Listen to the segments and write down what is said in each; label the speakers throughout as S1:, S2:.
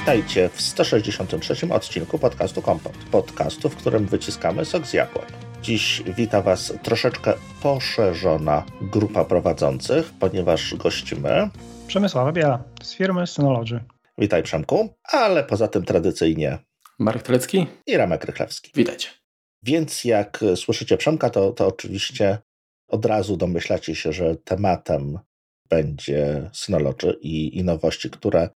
S1: Witajcie w 163 odcinku podcastu Kompot. Podcastu, w którym wyciskamy sok z jabłek. Dziś wita Was troszeczkę poszerzona grupa prowadzących, ponieważ gościmy
S2: Przemysława Biela z firmy Synology.
S1: Witaj Przemku, ale poza tym tradycyjnie
S3: Marek Telecki
S1: i Ramek Rychlewski.
S3: Witajcie.
S1: Więc jak słyszycie Przemka, to, to oczywiście od razu domyślacie się, że tematem będzie Synology i, i nowości, które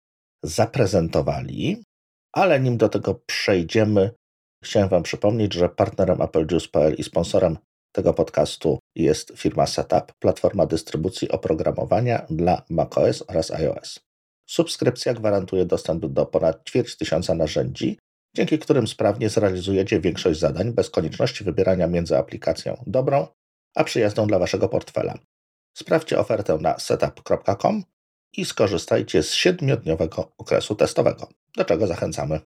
S1: zaprezentowali. Ale nim do tego przejdziemy, chciałem Wam przypomnieć, że partnerem AppleJuice.pl i sponsorem tego podcastu jest firma Setup, platforma dystrybucji oprogramowania dla macOS oraz iOS. Subskrypcja gwarantuje dostęp do ponad ćwierć tysiąca narzędzi, dzięki którym sprawnie zrealizujecie większość zadań bez konieczności wybierania między aplikacją dobrą a przyjazną dla Waszego portfela. Sprawdźcie ofertę na setup.com i skorzystajcie z siedmiodniowego okresu testowego, do czego zachęcamy.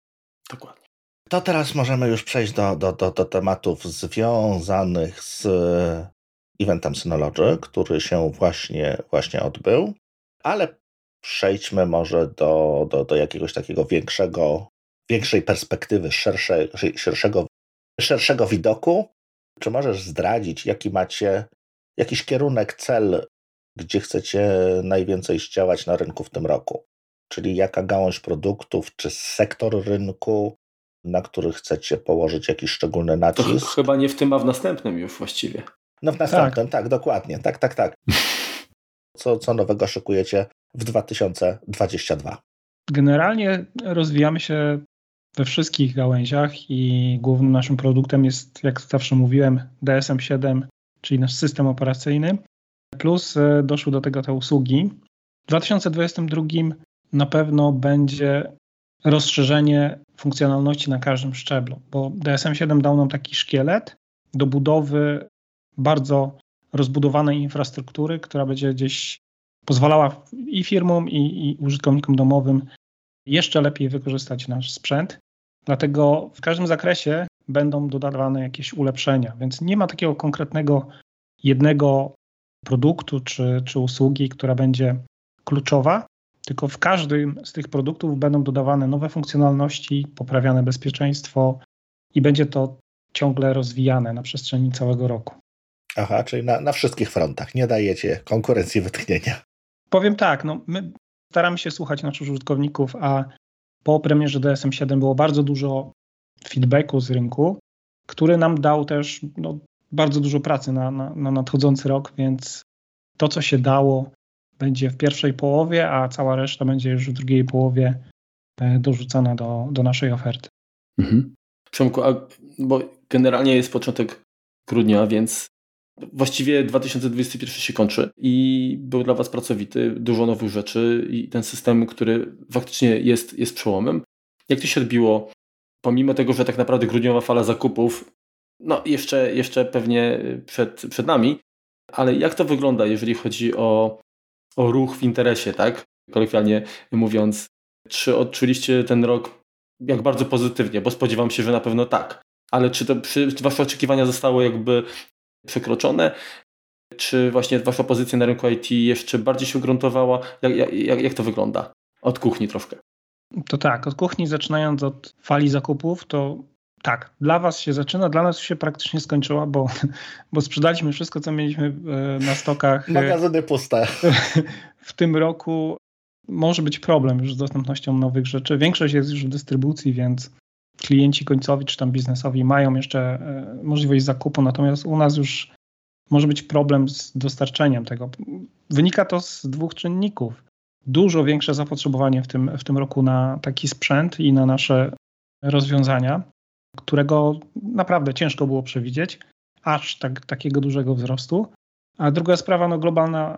S3: Dokładnie.
S1: To teraz możemy już przejść do, do, do, do tematów związanych z eventem Synology, który się właśnie, właśnie odbył, ale przejdźmy może do, do, do jakiegoś takiego większego, większej perspektywy, szersze, szerszego, szerszego widoku. Czy możesz zdradzić, jaki macie jakiś kierunek, cel, gdzie chcecie najwięcej zdziałać na rynku w tym roku? Czyli jaka gałąź produktów, czy sektor rynku, na który chcecie położyć jakiś szczególny nacisk?
S3: To chyba nie w tym, a w następnym już właściwie.
S1: No w następnym, tak, tak dokładnie. Tak, tak, tak. Co, co nowego szykujecie w 2022?
S2: Generalnie rozwijamy się we wszystkich gałęziach i głównym naszym produktem jest, jak zawsze mówiłem, DSM-7, czyli nasz system operacyjny. Plus e, doszły do tego te usługi. W 2022 na pewno będzie rozszerzenie funkcjonalności na każdym szczeblu, bo DSM-7 dał nam taki szkielet do budowy bardzo rozbudowanej infrastruktury, która będzie gdzieś pozwalała i firmom, i, i użytkownikom domowym jeszcze lepiej wykorzystać nasz sprzęt. Dlatego w każdym zakresie będą dodawane jakieś ulepszenia, więc nie ma takiego konkretnego jednego produktu czy, czy usługi, która będzie kluczowa, tylko w każdym z tych produktów będą dodawane nowe funkcjonalności, poprawiane bezpieczeństwo i będzie to ciągle rozwijane na przestrzeni całego roku.
S1: Aha, czyli na, na wszystkich frontach. Nie dajecie konkurencji wytchnienia.
S2: Powiem tak, no my staramy się słuchać naszych użytkowników, a po premierze DSM-7 było bardzo dużo feedbacku z rynku, który nam dał też no, bardzo dużo pracy na, na, na nadchodzący rok, więc to, co się dało, będzie w pierwszej połowie, a cała reszta będzie już w drugiej połowie e, dorzucona do, do naszej oferty.
S3: Mhm. Przemku, a, bo generalnie jest początek grudnia, więc właściwie 2021 się kończy i był dla Was pracowity, dużo nowych rzeczy i ten system, który faktycznie jest, jest przełomem. Jak to się odbiło, pomimo tego, że tak naprawdę grudniowa fala zakupów, no jeszcze, jeszcze pewnie przed, przed nami, ale jak to wygląda, jeżeli chodzi o o ruch w interesie, tak? Kolokwialnie mówiąc, czy odczuliście ten rok jak bardzo pozytywnie, bo spodziewam się, że na pewno tak. Ale czy, to, czy wasze oczekiwania zostały jakby przekroczone? Czy właśnie wasza pozycja na rynku IT jeszcze bardziej się ugruntowała? Jak, jak, jak to wygląda? Od kuchni troszkę.
S2: To tak, od kuchni zaczynając od fali zakupów, to tak, dla Was się zaczyna, dla nas się praktycznie skończyła, bo, bo sprzedaliśmy wszystko, co mieliśmy e, na stokach.
S1: E, Magazyny puste.
S2: W tym roku może być problem już z dostępnością nowych rzeczy. Większość jest już w dystrybucji, więc klienci końcowi czy tam biznesowi mają jeszcze e, możliwość zakupu, natomiast u nas już może być problem z dostarczeniem tego. Wynika to z dwóch czynników. Dużo większe zapotrzebowanie w tym, w tym roku na taki sprzęt i na nasze rozwiązania którego naprawdę ciężko było przewidzieć, aż tak, takiego dużego wzrostu. A druga sprawa, no globalna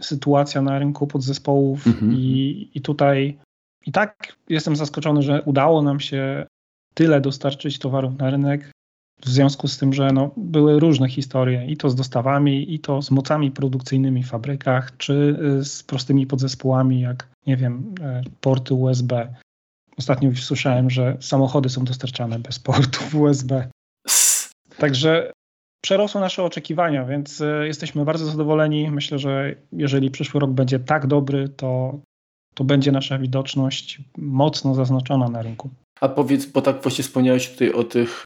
S2: sytuacja na rynku podzespołów mhm. i, i tutaj i tak jestem zaskoczony, że udało nam się tyle dostarczyć towarów na rynek, w związku z tym, że no, były różne historie, i to z dostawami, i to z mocami produkcyjnymi w fabrykach, czy y, z prostymi podzespołami, jak nie wiem, e, porty USB, Ostatnio już słyszałem, że samochody są dostarczane bez portów USB. Także przerosło nasze oczekiwania, więc e, jesteśmy bardzo zadowoleni. Myślę, że jeżeli przyszły rok będzie tak dobry, to, to będzie nasza widoczność mocno zaznaczona na rynku.
S3: A powiedz, bo tak właśnie wspomniałeś tutaj o tych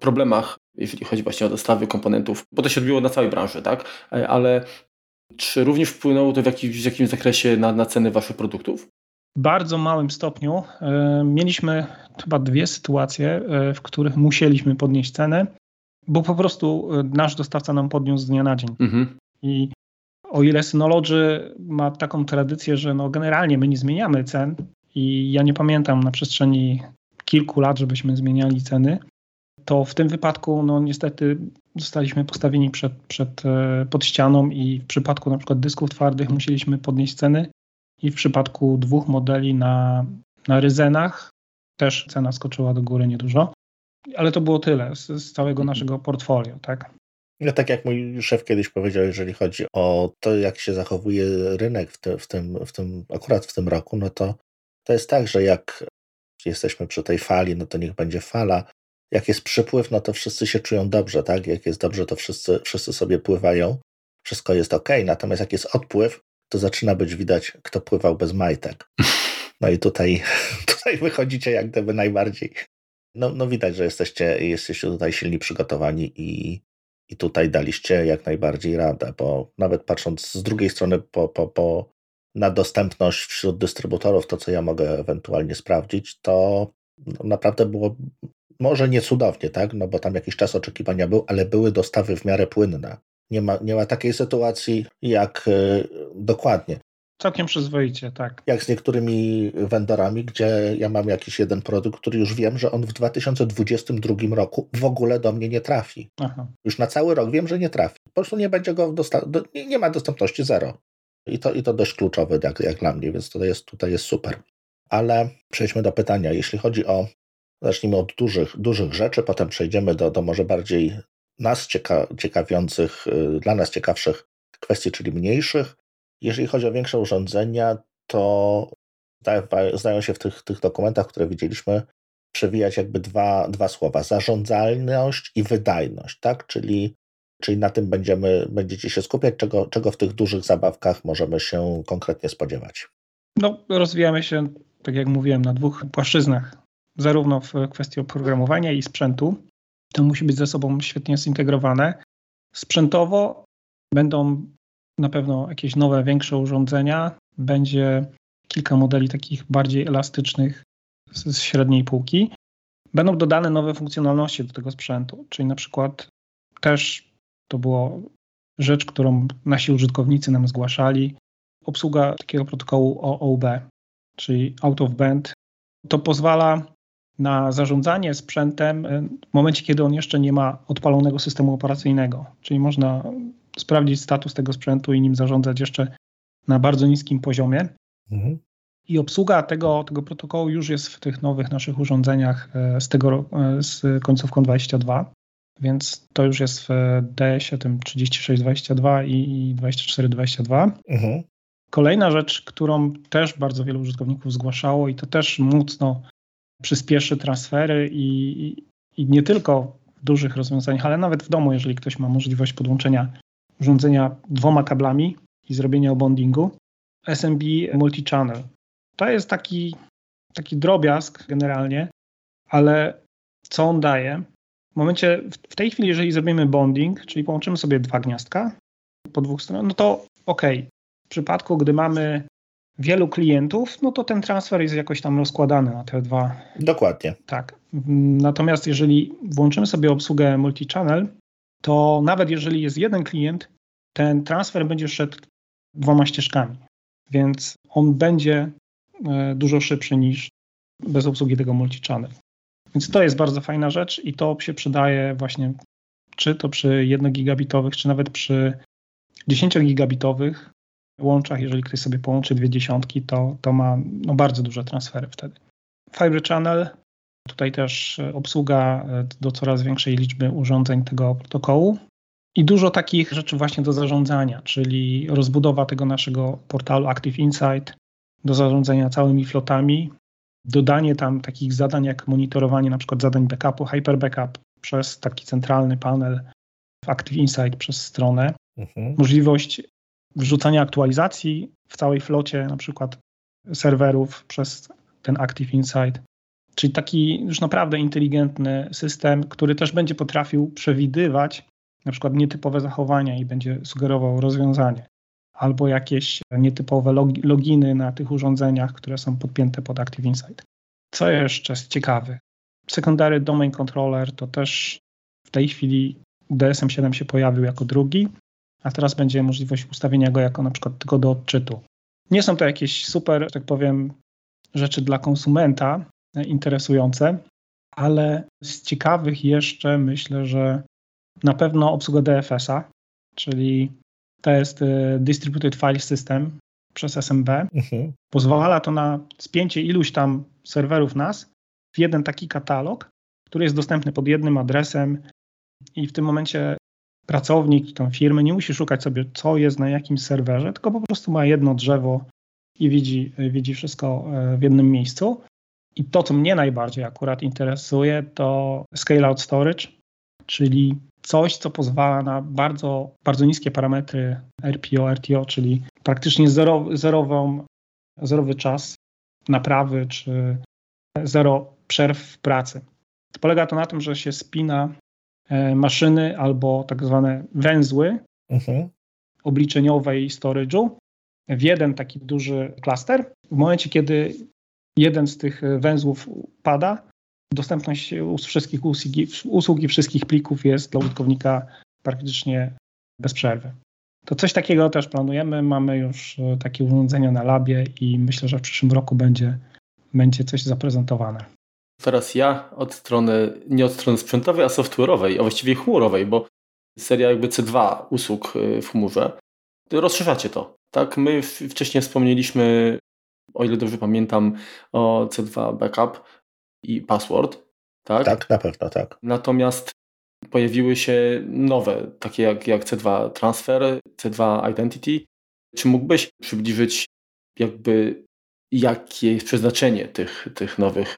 S3: problemach, jeżeli chodzi właśnie o dostawy komponentów, bo to się odbiło na całej branży, tak? Ale czy również wpłynęło to w w jakimś zakresie na, na ceny waszych produktów?
S2: W bardzo małym stopniu. E, mieliśmy chyba dwie sytuacje, e, w których musieliśmy podnieść cenę, bo po prostu e, nasz dostawca nam podniósł z dnia na dzień. Mhm. I o ile Synology ma taką tradycję, że no generalnie my nie zmieniamy cen i ja nie pamiętam na przestrzeni kilku lat, żebyśmy zmieniali ceny, to w tym wypadku no niestety zostaliśmy postawieni przed, przed, pod ścianą i w przypadku na przykład dysków twardych musieliśmy podnieść ceny i w przypadku dwóch modeli na, na ryzenach też cena skoczyła do góry niedużo. Ale to było tyle z, z całego naszego portfolio, tak?
S1: No tak jak mój szef kiedyś powiedział, jeżeli chodzi o to, jak się zachowuje rynek w, te, w, tym, w tym, akurat w tym roku, no to to jest tak, że jak jesteśmy przy tej fali, no to niech będzie fala. Jak jest przypływ, no to wszyscy się czują dobrze, tak? Jak jest dobrze, to wszyscy, wszyscy sobie pływają, wszystko jest ok. Natomiast jak jest odpływ, to zaczyna być widać, kto pływał bez majtek. No i tutaj, tutaj wychodzicie jak gdyby najbardziej. No, no widać, że jesteście, jesteście tutaj silni przygotowani i, i tutaj daliście jak najbardziej radę, bo nawet patrząc z drugiej strony po, po, po, na dostępność wśród dystrybutorów, to co ja mogę ewentualnie sprawdzić, to naprawdę było może nie cudownie, tak? No bo tam jakiś czas oczekiwania był, ale były dostawy w miarę płynne. Nie ma, nie ma takiej sytuacji jak y, dokładnie.
S2: Całkiem przyzwoicie, tak.
S1: Jak z niektórymi vendorami, gdzie ja mam jakiś jeden produkt, który już wiem, że on w 2022 roku w ogóle do mnie nie trafi. Aha. Już na cały rok wiem, że nie trafi. Po prostu nie będzie go dosta- do, nie, nie, ma dostępności zero. I to, I to dość kluczowe jak, jak dla mnie, więc tutaj jest, tutaj jest super. Ale przejdźmy do pytania. Jeśli chodzi o, zacznijmy od dużych, dużych rzeczy, potem przejdziemy do, do może bardziej nas cieka ciekawiących, y, dla nas ciekawszych kwestii, czyli mniejszych. Jeżeli chodzi o większe urządzenia, to zdają się w tych, tych dokumentach, które widzieliśmy, przewijać jakby dwa, dwa słowa: zarządzalność i wydajność, tak? Czyli, czyli na tym będziemy, będziecie się skupiać, czego, czego w tych dużych zabawkach możemy się konkretnie spodziewać.
S2: No, rozwijamy się, tak jak mówiłem, na dwóch płaszczyznach, zarówno w kwestii oprogramowania i sprzętu, to musi być ze sobą świetnie zintegrowane. Sprzętowo będą na pewno jakieś nowe, większe urządzenia. Będzie kilka modeli takich bardziej elastycznych z średniej półki. Będą dodane nowe funkcjonalności do tego sprzętu, czyli na przykład też to było rzecz, którą nasi użytkownicy nam zgłaszali. Obsługa takiego protokołu OOB, czyli out of band. To pozwala na zarządzanie sprzętem e, w momencie, kiedy on jeszcze nie ma odpalonego systemu operacyjnego. Czyli można sprawdzić status tego sprzętu i nim zarządzać jeszcze na bardzo niskim poziomie. Mhm. I obsługa tego, tego protokołu już jest w tych nowych naszych urządzeniach e, z, tego, e, z końcówką 22, więc to już jest w DS-ie tym 3622 i 2422. Mhm. Kolejna rzecz, którą też bardzo wielu użytkowników zgłaszało i to też mocno przyspieszy transfery i, i nie tylko w dużych rozwiązaniach, ale nawet w domu, jeżeli ktoś ma możliwość podłączenia urządzenia dwoma kablami i zrobienia bondingu. SMB Multichannel. To jest taki, taki drobiazg generalnie, ale co on daje? W momencie, w tej chwili, jeżeli zrobimy bonding, czyli połączymy sobie dwa gniazdka po dwóch stronach, no to ok. W przypadku, gdy mamy wielu klientów, no to ten transfer jest jakoś tam rozkładany na te dwa.
S1: Dokładnie.
S2: Tak. Natomiast jeżeli włączymy sobie obsługę multi-channel, to nawet jeżeli jest jeden klient, ten transfer będzie szedł dwoma ścieżkami, więc on będzie e, dużo szybszy niż bez obsługi tego multi-channel. Więc to jest bardzo fajna rzecz i to się przydaje właśnie czy to przy 1 gigabitowych, czy nawet przy 10 gigabitowych łączach, jeżeli ktoś sobie połączy dwie dziesiątki, to, to ma no, bardzo duże transfery wtedy. Fiber Channel, tutaj też e, obsługa e, do coraz większej liczby urządzeń tego protokołu i dużo takich rzeczy właśnie do zarządzania, czyli rozbudowa tego naszego portalu Active Insight do zarządzania całymi flotami, dodanie tam takich zadań jak monitorowanie na przykład zadań backupu, hyper backup przez taki centralny panel w Active Insight przez stronę, mhm. możliwość wrzucania aktualizacji w całej flocie, na przykład serwerów przez ten Active Insight. Czyli taki już naprawdę inteligentny system, który też będzie potrafił przewidywać na przykład nietypowe zachowania i będzie sugerował rozwiązanie, albo jakieś nietypowe loginy na tych urządzeniach, które są podpięte pod Active Insight. Co jeszcze jest ciekawe? Secondary Domain Controller to też w tej chwili DSM-7 się pojawił jako drugi, a teraz będzie możliwość ustawienia go jako na przykład tylko do odczytu. Nie są to jakieś super, tak powiem, rzeczy dla konsumenta interesujące, ale z ciekawych jeszcze myślę, że na pewno obsługa DFS-a, czyli to jest y, Distributed File System przez SMB. Mhm. Pozwala to na spięcie iluś tam serwerów NAS w jeden taki katalog, który jest dostępny pod jednym adresem i w tym momencie pracownik tą firmy nie musi szukać sobie, co jest na jakim serwerze, tylko po prostu ma jedno drzewo i widzi, widzi wszystko e, w jednym miejscu. I to, co mnie najbardziej akurat interesuje, to Scale Out Storage, czyli coś, co pozwala na bardzo, bardzo niskie parametry RPO, RTO, czyli praktycznie zero, zerową, zerowy czas naprawy, czy zero przerw w pracy. Polega to na tym, że się spina maszyny albo tak zwane węzły mhm. obliczeniowe i storage'u w jeden taki duży klaster. W momencie, kiedy jeden z tych węzłów pada, dostępność wszystkich usługi, usługi wszystkich plików jest dla użytkownika praktycznie bez przerwy. To coś takiego też planujemy. Mamy już e, takie urządzenia na labie i myślę, że w przyszłym roku będzie, będzie coś zaprezentowane.
S3: Teraz ja od strony, nie od strony sprzętowej, a software'owej, a właściwie chmurowej, bo seria jakby C2 usług e, w chmurze, rozszerzacie to. Tak, my wcześniej wspomnieliśmy, o ile dobrze pamiętam, o C2 Backup i Password. Tak,
S1: tak na pewno, tak.
S3: Natomiast pojawiły się nowe, takie jak, jak C2 Transfer, C2 Identity. Czy mógłbyś przybliżyć jakby jakie jest przeznaczenie tych, tych nowych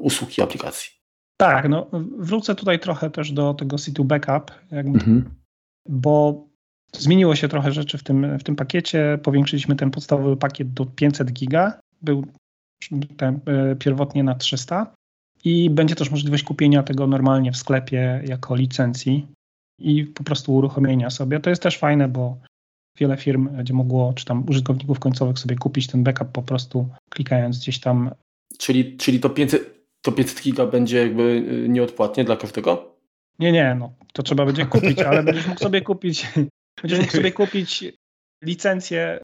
S3: usług i aplikacji?
S2: Tak, no wrócę tutaj trochę też do tego C2 Backup, mhm. bo zmieniło się trochę rzeczy w tym, w tym pakiecie. Powiększyliśmy ten podstawowy pakiet do 500 giga. Był ten, e, pierwotnie na 300 i będzie też możliwość kupienia tego normalnie w sklepie jako licencji i po prostu uruchomienia sobie. To jest też fajne, bo wiele firm będzie mogło, czy tam użytkowników końcowych sobie kupić ten backup po prostu klikając gdzieś tam.
S3: Czyli, czyli to 500, to 500 giga będzie jakby y, nieodpłatnie dla każdego?
S2: Nie, nie, no to trzeba będzie kupić, ale będziesz mógł sobie kupić, będziesz mógł sobie kupić licencję,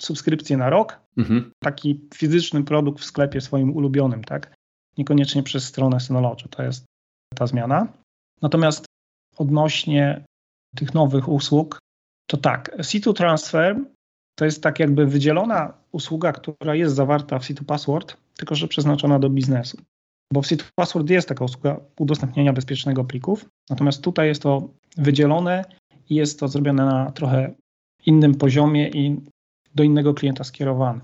S2: subskrypcję na rok, mhm. taki fizyczny produkt w sklepie swoim ulubionym, tak? Niekoniecznie przez stronę Synology, to jest ta zmiana. Natomiast odnośnie tych nowych usług, to tak, C2 Transfer to jest tak jakby wydzielona usługa, która jest zawarta w C2 Password, tylko że przeznaczona do biznesu. Bo w C2 Password jest taka usługa udostępniania bezpiecznego plików, natomiast tutaj jest to wydzielone i jest to zrobione na trochę innym poziomie i do innego klienta skierowany.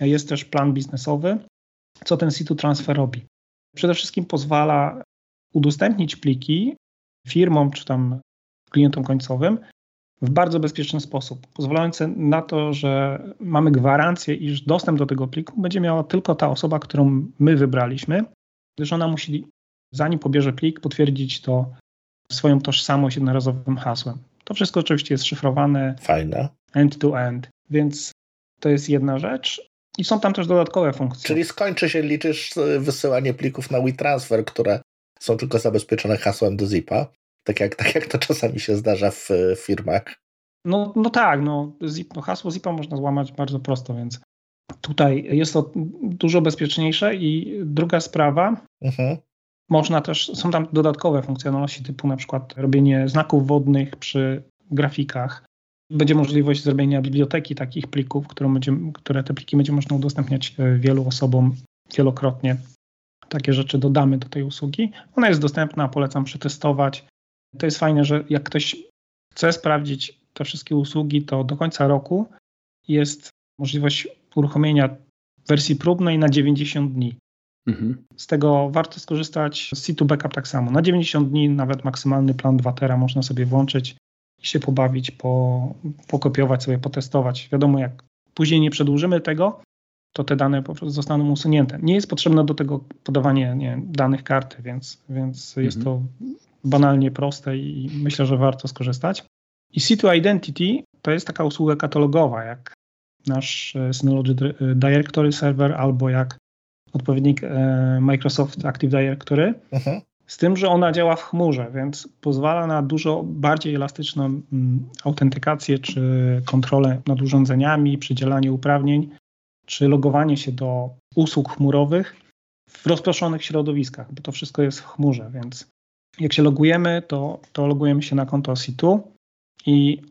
S2: Jest też plan biznesowy. Co ten C2 Transfer robi? Przede wszystkim pozwala udostępnić pliki firmom czy tam klientom końcowym w bardzo bezpieczny sposób, pozwalający na to, że mamy gwarancję, iż dostęp do tego pliku będzie miała tylko ta osoba, którą my wybraliśmy, gdyż ona musi, zanim pobierze plik, potwierdzić to swoją tożsamość jednorazowym hasłem. To wszystko oczywiście jest szyfrowane.
S1: Fajne.
S2: End-to-end, więc to jest jedna rzecz. I są tam też dodatkowe funkcje.
S1: Czyli skończy się, liczysz e, wysyłanie plików na WeTransfer, które są tylko zabezpieczone hasłem do zipa, tak jak, tak jak to czasami się zdarza w firmach.
S2: No, no tak, no, zip, no hasło zipa można złamać bardzo prosto, więc tutaj jest to dużo bezpieczniejsze. I druga sprawa, mhm. można też, są tam dodatkowe funkcjonalności typu na przykład robienie znaków wodnych przy grafikach, będzie możliwość zrobienia biblioteki takich plików, które, będzie, które te pliki będzie można udostępniać e, wielu osobom wielokrotnie. Takie rzeczy dodamy do tej usługi. Ona jest dostępna, polecam przetestować. To jest fajne, że jak ktoś chce sprawdzić te wszystkie usługi, to do końca roku jest możliwość uruchomienia wersji próbnej na 90 dni. Mhm. Z tego warto skorzystać. Z C2 Backup tak samo. Na 90 dni nawet maksymalny plan 2 tera można sobie włączyć i się pobawić, po, pokopiować sobie, potestować. Wiadomo, jak później nie przedłużymy tego, to te dane po prostu zostaną usunięte. Nie jest potrzebne do tego podawanie nie, danych karty, więc, więc mhm. jest to banalnie proste i myślę, że warto skorzystać. I Situ Identity to jest taka usługa katalogowa, jak nasz e, Synology Directory Server albo jak odpowiednik e, Microsoft Active Directory. Mhm. Z tym, że ona działa w chmurze, więc pozwala na dużo bardziej elastyczną mm, autentykację czy kontrolę nad urządzeniami, przydzielanie uprawnień, czy logowanie się do usług chmurowych w rozproszonych środowiskach, bo to wszystko jest w chmurze, więc jak się logujemy, to, to logujemy się na konto Situ i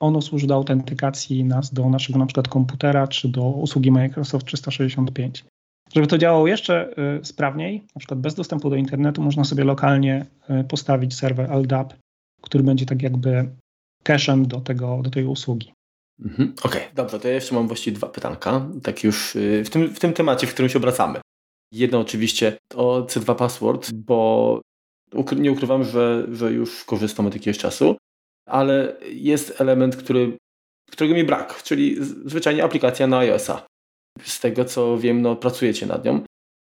S2: ono służy do autentykacji nas do naszego na przykład komputera czy do usługi Microsoft 365. Żeby to działało jeszcze y, sprawniej, na przykład bez dostępu do internetu, można sobie lokalnie y, postawić serwer LDAP, który będzie tak jakby cachem do, tego, do tej usługi.
S3: Mhm, Okej, okay, dobrze, to ja jeszcze mam właściwie dwa pytanka, tak już y, w tym, w tym temacie, w którym się obracamy. Jedno oczywiście o C2 Password, bo nie ukrywam, że, że już korzystam od jakiegoś czasu, ale jest element, który, którego mi brak, czyli zwyczajnie aplikacja na iOS-a. Z tego co wiem, no, pracujecie nad nią.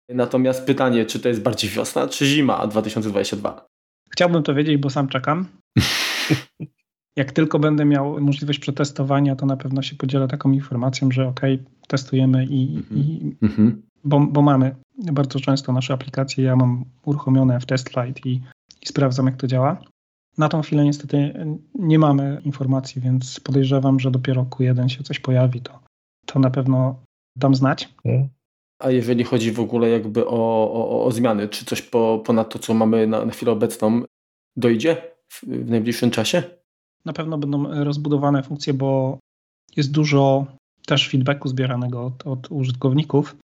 S3: Natomiast pytanie, czy to jest bardziej wiosna, czy zima 2022?
S2: Chciałbym to wiedzieć, bo sam czekam. Jak tylko będę miał możliwość przetestowania, to na pewno się podzielę taką informacją, że ok, testujemy i, i mm-hmm. bo, bo, mamy bardzo często nasze aplikacje, ja mam uruchomione w TestFlight i, i sprawdzam, jak to działa. Na tą chwilę niestety nie mamy informacji, więc podejrzewam, że dopiero Q1 się coś pojawi, to, to na pewno dam znać. Hmm.
S3: A jeżeli chodzi w ogóle jakby o, o, o zmiany, czy coś po, ponad to, co mamy na, na chwilę obecną, dojdzie w, w najbliższym czasie?
S2: Na pewno będą rozbudowane funkcje, bo jest dużo też feedbacku zbieranego od, od użytkowników,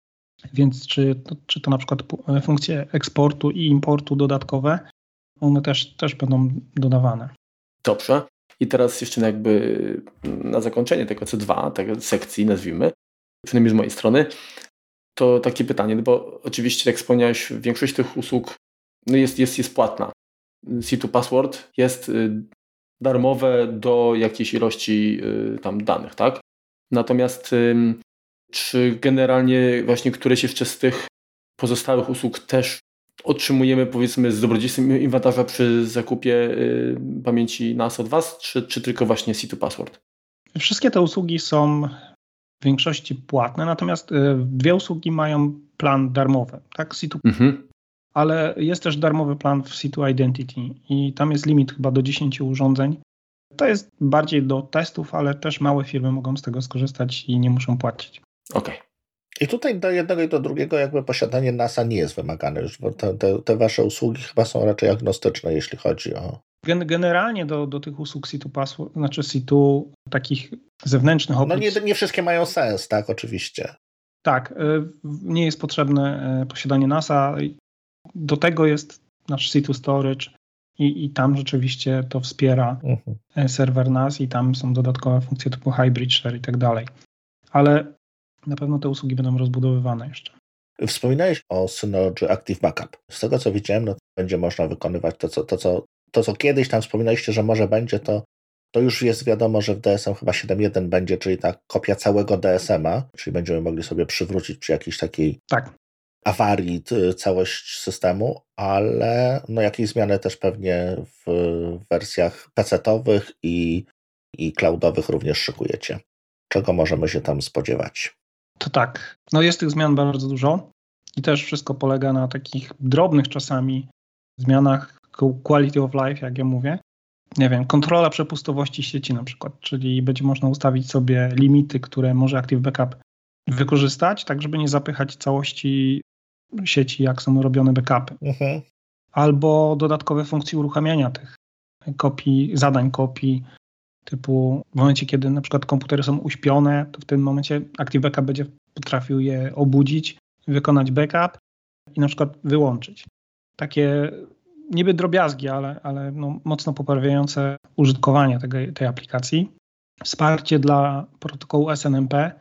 S2: więc czy, czy to na przykład funkcje eksportu i importu dodatkowe, one też, też będą dodawane.
S3: Dobrze. I teraz jeszcze jakby na zakończenie tego C2, tej sekcji nazwijmy, przynajmniej z mojej strony, to takie pytanie, no bo oczywiście jak wspomniałeś, większość tych usług no jest, jest, jest płatna. C2 Password jest y, darmowe do jakiejś ilości y, tam danych, tak? Natomiast czy generalnie właśnie któreś jeszcze z tych pozostałych usług też otrzymujemy powiedzmy z dobrodziejstwem inwentarza przy zakupie y, pamięci NAS od Was, czy, czy tylko właśnie C2 Password?
S2: Wszystkie te usługi są w większości płatne, natomiast y, dwie usługi mają plan darmowy, tak? C2 mhm. Ale jest też darmowy plan w C2 Identity i tam jest limit chyba do 10 urządzeń. To jest bardziej do testów, ale też małe firmy mogą z tego skorzystać i nie muszą płacić.
S3: Okej. Okay.
S1: I tutaj do jednego i do drugiego jakby posiadanie NASA nie jest wymagane już, bo te, te, te wasze usługi chyba są raczej agnostyczne, jeśli chodzi o...
S2: Generalnie do, do tych usług C2 Password, znaczy C2 takich zewnętrznych
S1: oprócz... No nie, nie wszystkie mają sens, tak, oczywiście.
S2: Tak, y, nie jest potrzebne y, posiadanie NASA. Do tego jest nasz C2 Storage i, i tam rzeczywiście to wspiera uh-huh. serwer NAS i tam są dodatkowe funkcje typu Hybrid Share i tak dalej. Ale na pewno te usługi będą rozbudowywane jeszcze.
S1: Wspominałeś o Synology Active Backup. Z tego co widziałem, no, będzie można wykonywać to co, to, co, to, co kiedyś tam wspominaliście, że może będzie, to, to już jest wiadomo, że w DSM chyba 7.1 będzie, czyli ta kopia całego DSM-a, czyli będziemy mogli sobie przywrócić przy jakiejś takiej
S2: tak.
S1: awarii całość systemu, ale no jakieś zmiany też pewnie w wersjach PC-owych i, i cloudowych również szykujecie. Czego możemy się tam spodziewać?
S2: To tak. No jest tych zmian bardzo dużo i też wszystko polega na takich drobnych czasami zmianach quality of life, jak ja mówię. Nie wiem, kontrola przepustowości sieci na przykład, czyli będzie można ustawić sobie limity, które może Active Backup wykorzystać, tak żeby nie zapychać całości sieci, jak są robione backupy. Mhm. Albo dodatkowe funkcje uruchamiania tych kopii, zadań kopii, Typu w momencie, kiedy na przykład komputery są uśpione, to w tym momencie Active Backup będzie potrafił je obudzić, wykonać backup i na przykład wyłączyć. Takie niby drobiazgi, ale, ale no, mocno poprawiające użytkowanie tego, tej aplikacji. Wsparcie dla protokołu SNMP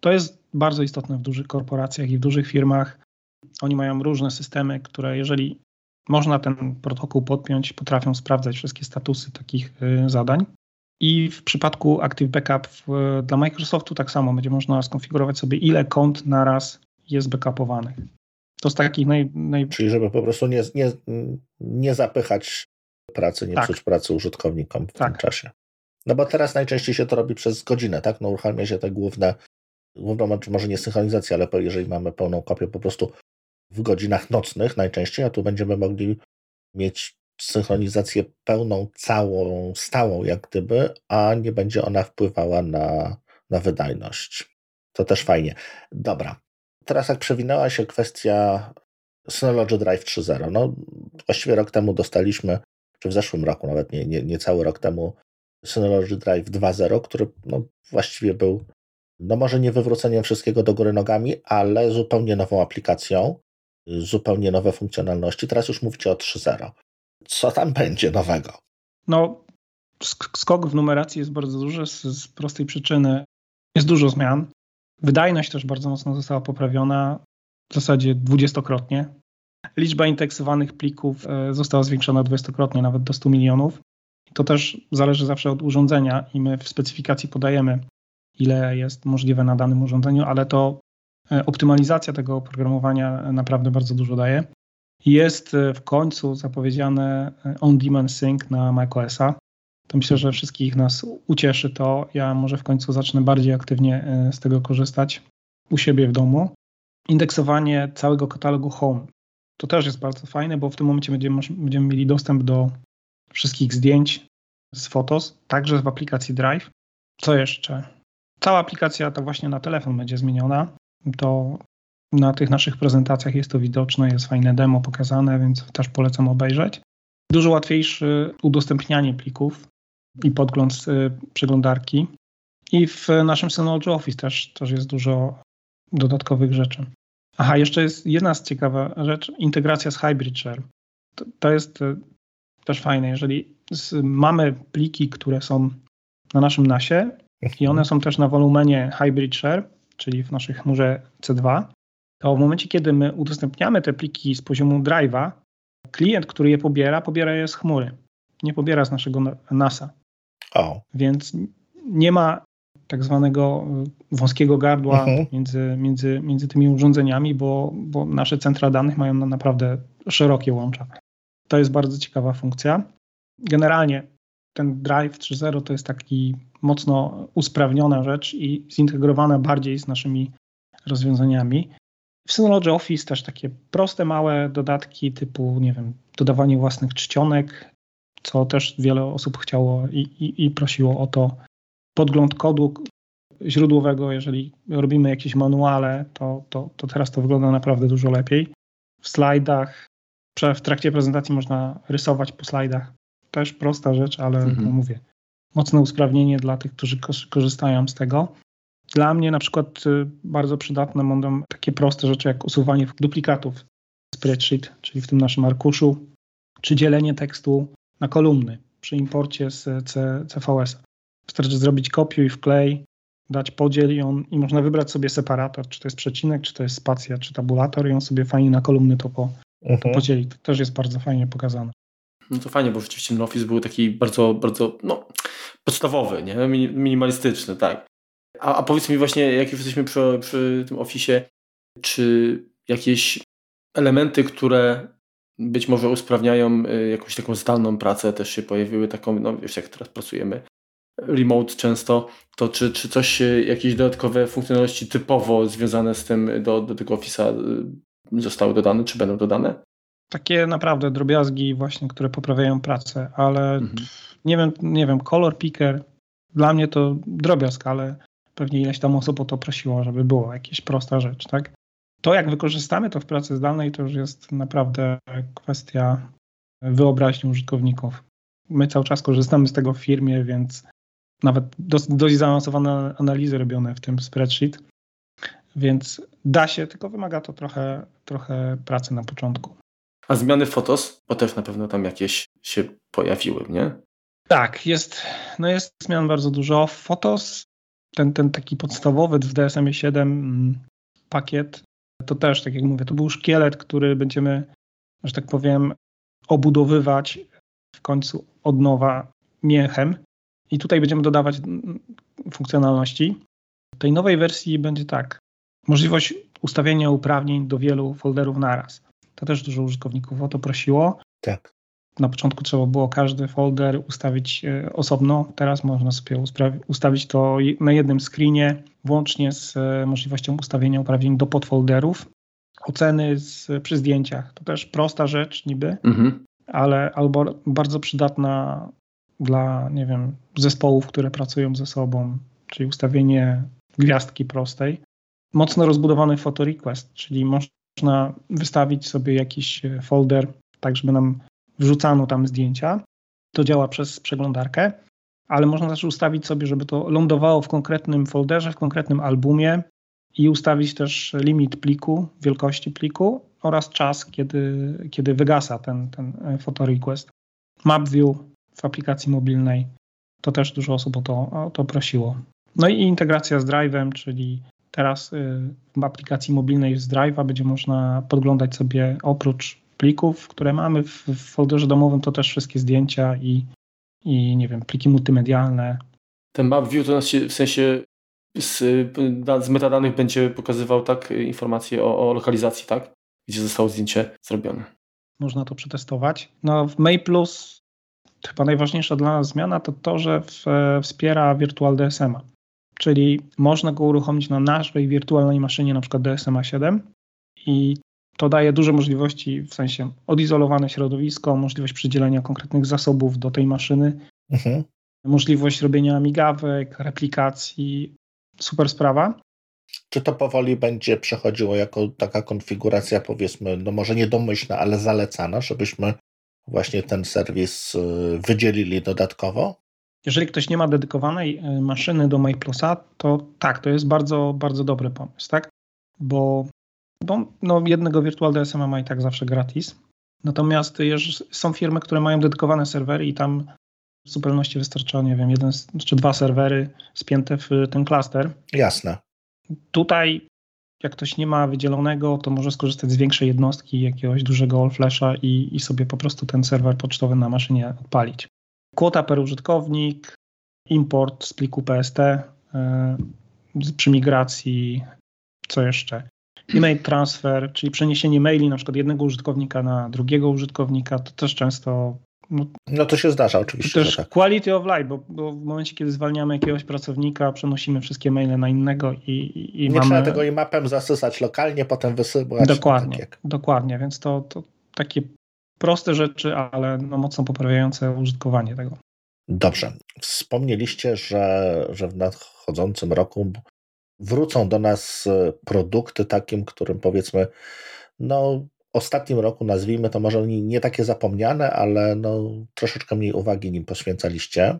S2: to jest bardzo istotne w dużych korporacjach i w dużych firmach. Oni mają różne systemy, które jeżeli można ten protokół podpiąć, potrafią sprawdzać wszystkie statusy takich y, zadań. I w przypadku Active Backup dla Microsoftu tak samo będzie można skonfigurować sobie, ile kont naraz jest backupowanych. To z takich naj, naj...
S1: Czyli żeby po prostu nie, nie, nie zapychać pracy, nie tak. psuć pracy użytkownikom w tak. tym czasie. No bo teraz najczęściej się to robi przez godzinę, tak? No uruchamia się te główne, główną, może nie synchronizację, ale jeżeli mamy pełną kopię po prostu w godzinach nocnych najczęściej, a tu będziemy mogli mieć synchronizację pełną, całą, stałą jak gdyby, a nie będzie ona wpływała na, na wydajność. To też fajnie. Dobra. Teraz jak przewinęła się kwestia Synology Drive 3.0, no właściwie rok temu dostaliśmy, czy w zeszłym roku nawet, nie, nie, nie cały rok temu, Synology Drive 2.0, który no, właściwie był, no może nie wywróceniem wszystkiego do góry nogami, ale zupełnie nową aplikacją, zupełnie nowe funkcjonalności. Teraz już mówicie o 3.0. Co tam będzie nowego?
S2: No, skok w numeracji jest bardzo duży z, z prostej przyczyny. Jest dużo zmian. Wydajność też bardzo mocno została poprawiona, w zasadzie dwudziestokrotnie. Liczba indeksowanych plików e, została zwiększona dwudziestokrotnie, nawet do 100 milionów. To też zależy zawsze od urządzenia i my w specyfikacji podajemy, ile jest możliwe na danym urządzeniu, ale to e, optymalizacja tego oprogramowania naprawdę bardzo dużo daje. Jest e, w końcu zapowiedziane on-demand sync na macOSa. To myślę, że wszystkich nas ucieszy to. Ja może w końcu zacznę bardziej aktywnie z tego korzystać u siebie w domu. Indeksowanie całego katalogu Home. To też jest bardzo fajne, bo w tym momencie będziemy, mieli dostęp do wszystkich zdjęć z Fotos, także w aplikacji Drive. Co jeszcze? Cała aplikacja to właśnie na telefon będzie zmieniona. To na tych naszych prezentacjach jest to widoczne, jest fajne demo pokazane, więc też polecam obejrzeć. Dużo łatwiejsze udostępnianie plików i podgląd z y, przeglądarki. I w naszym Synology Office też, też jest dużo dodatkowych rzeczy. Aha, jeszcze jest jedna z ciekawa rzecz, integracja z Hybrid Share. To, to jest y, też fajne, jeżeli z, mamy pliki, które są na naszym NASie i one są też na wolumenie Hybrid Share, czyli w naszej chmurze C2, to w momencie, kiedy my udostępniamy te pliki z poziomu Drive'a, klient, który je pobiera, pobiera je z chmury. Nie pobiera z naszego NASa.
S1: Oh.
S2: Więc nie ma tak zwanego y, wąskiego gardła mhm. między, między, między tymi urządzeniami, bo, bo nasze centra danych mają naprawdę szerokie łącza. To jest bardzo ciekawa funkcja. Generalnie ten Drive 3.0 to jest taki mocno usprawniona rzecz i zintegrowana bardziej z naszymi rozwiązaniami. W Synology Office też takie proste, małe dodatki typu, nie wiem, dodawanie własnych czcionek, co też wiele osób chciało i, i, i prosiło o to. Podgląd kodu źródłowego, jeżeli robimy jakieś manuale, to, to, to teraz to wygląda naprawdę dużo lepiej. W slajdach w trakcie prezentacji można rysować po slajdach. Też prosta rzecz, ale mhm. no mówię, mocne usprawnienie dla tych, którzy korzystają z tego. Dla mnie na przykład y, bardzo przydatne będą takie proste rzeczy jak usuwanie duplikatów spreadsheet, czyli w tym naszym arkuszu, czy dzielenie tekstu na kolumny przy imporcie z C, CVS. Wystarczy zrobić kopiuj, wklej, dać podziel i, on, i można wybrać sobie separator, czy to jest przecinek, czy to jest spacja, czy tabulator i on sobie fajnie na kolumny to po, mhm. to podzieli. To też jest bardzo fajnie pokazane.
S3: No to fajnie, bo rzeczywiście ten Office był taki bardzo, bardzo no, podstawowy, nie? minimalistyczny, tak. A, a powiedz mi właśnie, jak już jesteśmy przy, przy tym Office, czy jakieś elementy, które być może usprawniają y, jakąś taką zdalną pracę, też się pojawiły, taką, no wiesz, jak teraz pracujemy remote często, to czy, czy coś, y, jakieś dodatkowe funkcjonalności typowo związane z tym do, do tego Office'a zostały dodane, czy będą dodane?
S2: Takie naprawdę drobiazgi właśnie, które poprawiają pracę, ale mhm. nie wiem, nie wiem, color picker, dla mnie to drobiazg, ale pewnie ileś tam osób o to prosiło, żeby było jakieś prosta rzecz, tak? To jak wykorzystamy to w pracy zdalnej, to już jest naprawdę kwestia wyobraźni użytkowników. My cały czas korzystamy z tego w firmie, więc nawet dosyć, dość zaawansowane analizy robione w tym spreadsheet, więc da się, tylko wymaga to trochę, trochę pracy na początku.
S3: A zmiany Fotos, bo też na pewno tam jakieś się pojawiły, nie?
S2: Tak, jest, no jest zmian bardzo dużo. Fotos, ten, ten taki podstawowy w DSM 7 mm, pakiet, to też, tak jak mówię, to był szkielet, który będziemy, że tak powiem, obudowywać w końcu od nowa mięchem I tutaj będziemy dodawać mm, funkcjonalności. W tej nowej wersji będzie tak. Możliwość ustawienia uprawnień do wielu folderów naraz. To też dużo użytkowników o to prosiło.
S1: Tak.
S2: Na początku trzeba było każdy folder ustawić e, osobno. Teraz można sobie ustawić to na jednym screenie, włącznie z e, możliwością ustawienia uprawnień do podfolderów. Oceny z, przy zdjęciach. To też prosta rzecz niby, mhm. ale albo bardzo przydatna dla, nie wiem, zespołów, które pracują ze sobą, czyli ustawienie gwiazdki prostej. Mocno rozbudowany photo request, czyli można wystawić sobie jakiś e, folder, tak żeby nam wrzucano tam zdjęcia. To działa przez przeglądarkę, ale można też ustawić sobie, żeby to lądowało w konkretnym folderze, w konkretnym albumie i ustawić też limit pliku, wielkości pliku oraz czas, kiedy, kiedy wygasa ten, ten e, photo request. MapView w aplikacji mobilnej, to też dużo osób o to, o to prosiło. No i integracja z Drive'em, czyli teraz y, w aplikacji mobilnej z Drive'a będzie można podglądać sobie oprócz plików, które mamy w, w folderze domowym, to też wszystkie zdjęcia i, i nie wiem, pliki multimedialne.
S3: Ten map view to w sensie z, z metadanych będzie pokazywał tak informacje o, o lokalizacji, tak? Gdzie zostało zdjęcie zrobione.
S2: Można to przetestować. No w May Plus chyba najważniejsza dla nas zmiana to to, że w, wspiera Virtual DSM-a. Czyli można go uruchomić na naszej wirtualnej maszynie, na przykład DSMA 7 i to daje duże możliwości, w sensie odizolowane środowisko, możliwość przydzielenia konkretnych zasobów do tej maszyny, mhm. możliwość robienia migawek, replikacji. Super sprawa.
S1: Czy to powoli będzie przechodziło jako taka konfiguracja, powiedzmy, no może nie domyślna, ale zalecana, żebyśmy właśnie ten serwis y, wydzielili dodatkowo?
S2: Jeżeli ktoś nie ma dedykowanej y, maszyny do MyPlusa, to tak, to jest bardzo, bardzo dobry pomysł, tak? Bo bo no, jednego Virtual DSM ma i tak zawsze gratis. Natomiast są firmy, które mają dedykowane serwery i tam w zupełności wystarcza, nie wiem, jeden czy dwa serwery spięte w ten klaster.
S1: Jasne.
S2: Tutaj, jak ktoś nie ma wydzielonego, to może skorzystać z większej jednostki, jakiegoś dużego all flasha i, i sobie po prostu ten serwer pocztowy na maszynie odpalić. Kwota per użytkownik, import z pliku PST yy, przy migracji, co jeszcze? E-mail transfer, czyli przeniesienie maili na przykład jednego użytkownika na drugiego użytkownika, to też często.
S1: No, no to się zdarza oczywiście.
S2: Też tak. quality of life, bo, bo, w momencie, kiedy zwalniamy jakiegoś pracownika, przenosimy wszystkie maile na innego i, i,
S1: i
S2: Nie mamy...
S1: trzeba tego i mapem zasysać lokalnie, potem wysyłać.
S2: Dokładnie, tak dokładnie, więc to, to takie proste rzeczy, ale no mocno poprawiające użytkowanie tego.
S1: Dobrze. Wspomnieliście, że, że w nadchodzącym roku wrócą do nas e, produkty takim, którym powiedzmy, no ostatnim roku nazwijmy to może nie, takie zapomniane, ale no troszeczkę mniej uwagi nim poświęcaliście.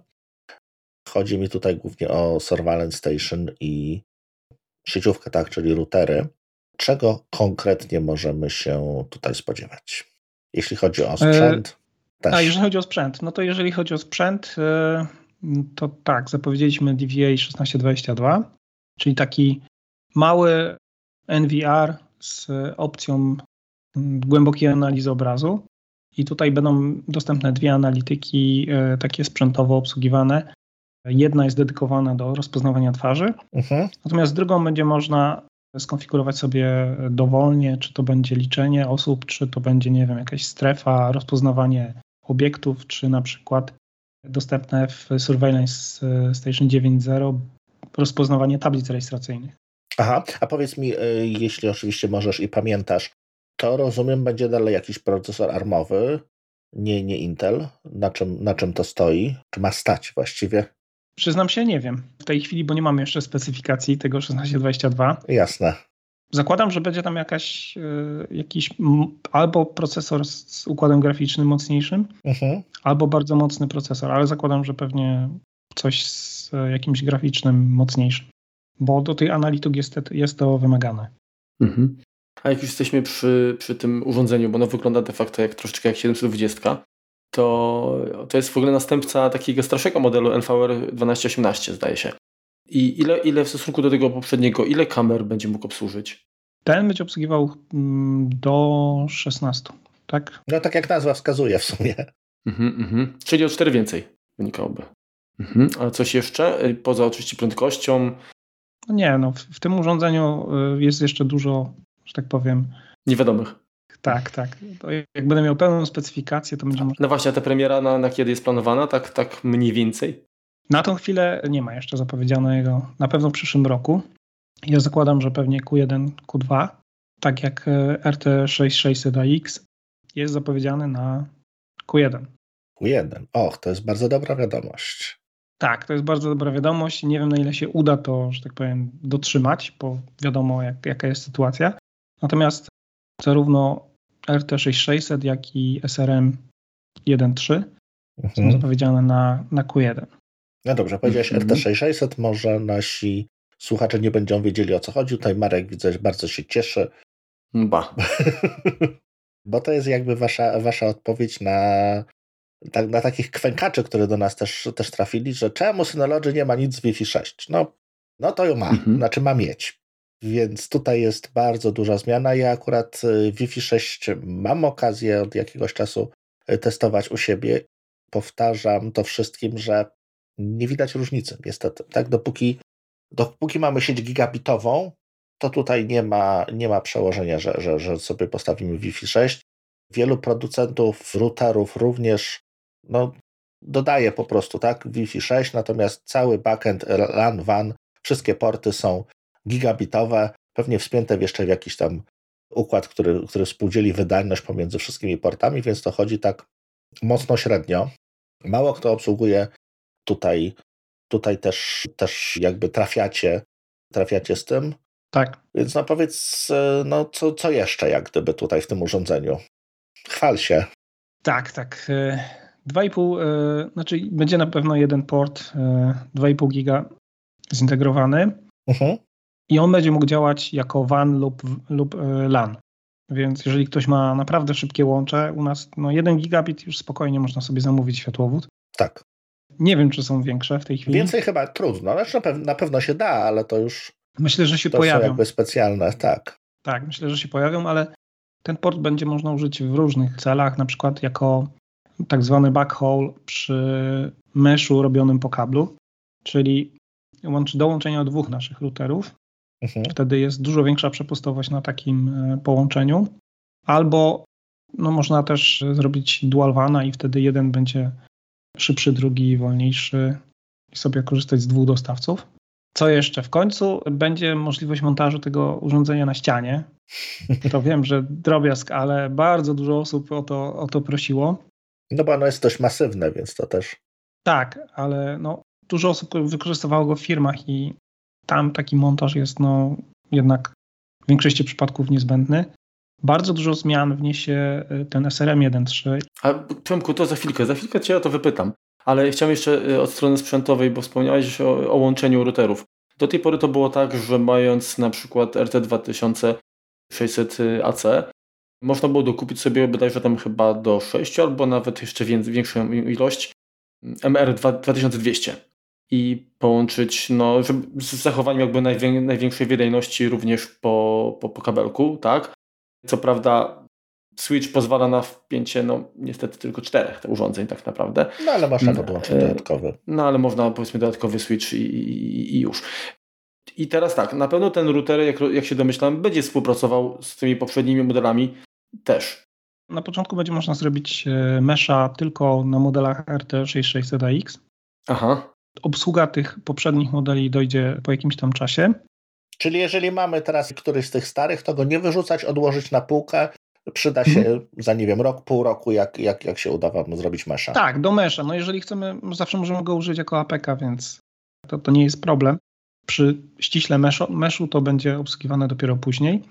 S1: Chodzi mi tutaj głównie o Surveillance Station i sieciówkę, tak, czyli routery. Czego konkretnie możemy się tutaj spodziewać? Jeśli chodzi o sprzęt.
S2: E, też. A jeżeli chodzi o sprzęt, no to jeżeli chodzi o sprzęt, e, to tak, zapowiedzieliśmy DVA 1622 czyli taki mały NVR z opcją głębokiej analizy obrazu. I tutaj będą dostępne dwie analityki, e, takie sprzętowo obsługiwane. Jedna jest dedykowana do rozpoznawania twarzy, mhm. natomiast drugą będzie można skonfigurować sobie dowolnie, czy to będzie liczenie osób, czy to będzie, nie wiem, jakaś strefa, rozpoznawanie obiektów, czy na przykład dostępne w Surveillance Station 9.0 rozpoznawanie tablic rejestracyjnych.
S1: Aha, a powiedz mi, y, jeśli oczywiście możesz i pamiętasz, to rozumiem będzie dalej jakiś procesor armowy, nie, nie Intel. Na czym, na czym to stoi? Czy ma stać właściwie?
S2: Przyznam się, nie wiem w tej chwili, bo nie mam jeszcze specyfikacji tego 1622.
S1: Jasne.
S2: Zakładam, że będzie tam jakaś, y, jakiś albo procesor z układem graficznym mocniejszym, mhm. albo bardzo mocny procesor, ale zakładam, że pewnie coś z jakimś graficznym mocniejszym, bo do tej analityki jest, jest to wymagane. Mhm.
S3: A jak już jesteśmy przy, przy tym urządzeniu, bo ono wygląda de facto jak troszeczkę jak 720, to, to jest w ogóle następca takiego starszego modelu NVR 1218, zdaje się. I ile, ile w stosunku do tego poprzedniego, ile kamer będzie mógł obsłużyć?
S2: Ten będzie obsługiwał mm, do 16, tak?
S1: No tak jak nazwa wskazuje w sumie.
S3: Mhm, mhm. Czyli o 4 więcej wynikałoby. Mhm. A coś jeszcze? Y, poza oczywiście prędkością?
S2: Nie, no w, w, tym urządzeniu y, jest jeszcze dużo, że tak powiem.
S3: Niewiadomych.
S2: Tak, tak. Jak będę miał pełną specyfikację, to będzie można.
S3: No właśnie, a ta premiera na, na kiedy jest planowana? Tak, tak mniej więcej?
S2: Na tą chwilę nie ma jeszcze zapowiedzianego. Na pewno w przyszłym roku. Ja zakładam, że pewnie Q1, Q2, tak jak y, RT6600AX, jest zapowiedziany na Q1.
S1: Q1. Och, to jest bardzo dobra wiadomość.
S2: Tak, to jest bardzo dobra wiadomość. Nie wiem, na ile się uda to, że tak powiem, dotrzymać, bo wiadomo, jak, jaka jest sytuacja. Natomiast zarówno RT6600, jak i SRM 1.3 mhm. są zapowiedziane na, na Q1.
S1: No dobrze, powiedziałeś mhm. RT6600, może nasi słuchacze nie będą wiedzieli o co chodzi. Tutaj Marek widzę, bardzo się cieszy.
S3: Ba.
S1: Bo to jest jakby wasza, wasza odpowiedź na tak, na takich kwękaczy, które do nas też, też trafili, że czemu Synology nie ma nic z Wi-Fi 6? No, no to ją ma, mhm. znaczy ma mieć. Więc tutaj jest bardzo duża zmiana. Ja akurat y, Wi-Fi 6 mam okazję od jakiegoś czasu y, testować u siebie. Powtarzam to wszystkim, że nie widać różnicy, niestety. Tak, dopóki, dopóki mamy sieć gigabitową, to tutaj nie ma, nie ma przełożenia, że, że, że sobie postawimy Wi-Fi 6. Wielu producentów routerów również no, dodaje po prostu tak Wi-Fi 6, natomiast cały backend LAN, WAN, wszystkie porty są gigabitowe, pewnie wspięte jeszcze w jakiś tam układ, który, który współdzieli wydajność pomiędzy wszystkimi portami, więc to chodzi tak mocno średnio. Mało kto obsługuje tutaj, tutaj też, też jakby trafiacie, trafiacie z tym.
S2: Tak.
S1: Więc no powiedz, no co, co jeszcze jak gdyby tutaj w tym urządzeniu? Chwal się.
S2: Tak, tak. 2,5, e, znaczy będzie na pewno jeden port 2,5 e, giga zintegrowany uh-huh. i on będzie mógł działać jako WAN lub, lub e, LAN. Więc jeżeli ktoś ma naprawdę szybkie łącze, u nas no 1 gigabit już spokojnie można sobie zamówić światłowód.
S1: Tak.
S2: Nie wiem, czy są większe w tej chwili.
S1: Więcej chyba trudno, znaczy na, pewno się da, ale to już.
S2: Myślę, że się
S1: to
S2: pojawią.
S1: Są jakby specjalne, tak.
S2: Tak, myślę, że się pojawią, ale ten port będzie można użyć w różnych celach, na przykład jako tak zwany backhaul przy meszu robionym po kablu, czyli łączy dołączenia dwóch naszych routerów. Mhm. Wtedy jest dużo większa przepustowość na takim e, połączeniu. Albo no, można też zrobić dual vana i wtedy jeden będzie szybszy, drugi wolniejszy i sobie korzystać z dwóch dostawców. Co jeszcze? W końcu będzie możliwość montażu tego urządzenia na ścianie. To wiem, że drobiazg, ale bardzo dużo osób o to, o to prosiło.
S1: No bo ono jest dość masywne, więc to też.
S2: Tak, ale no, dużo osób wykorzystywało go w firmach i tam taki montaż jest no, jednak w większości przypadków niezbędny. Bardzo dużo zmian wniesie y, ten SRM 1.3.
S3: A Przemku, to za chwilkę, za chwilkę Cię o to wypytam. Ale chciałem jeszcze y, od strony sprzętowej, bo wspomniałeś o, o łączeniu routerów. Do tej pory to było tak, że mając na przykład RT2600 AC, można było dokupić sobie bodajże tam chyba do 6 albo nawet jeszcze większą ilość MR 2200 i połączyć no, żeby, z zachowaniem jakby najwię, największej wydajności również po, po, po kabelku, tak? Co prawda Switch pozwala na wpięcie, no niestety tylko czterech urządzeń tak naprawdę.
S1: No ale można podłączyć e, dodatkowy.
S3: No ale można powiedzmy dodatkowy Switch i, i, i już. I teraz tak, na pewno ten router, jak, jak się domyślam, będzie współpracował z tymi poprzednimi modelami też.
S2: Na początku będzie można zrobić e, mesha tylko na modelach RT6600AX.
S3: Aha.
S2: Obsługa tych poprzednich modeli dojdzie po jakimś tam czasie.
S1: Czyli jeżeli mamy teraz któryś z tych starych, to go nie wyrzucać, odłożyć na półkę, przyda się mhm. za, nie wiem, rok, pół roku, jak, jak, jak się uda wam zrobić mesha.
S2: Tak, do mesha. No jeżeli chcemy, zawsze możemy go użyć jako APK, więc to, to nie jest problem. Przy ściśle meszu, meszu to będzie obsługiwane dopiero później.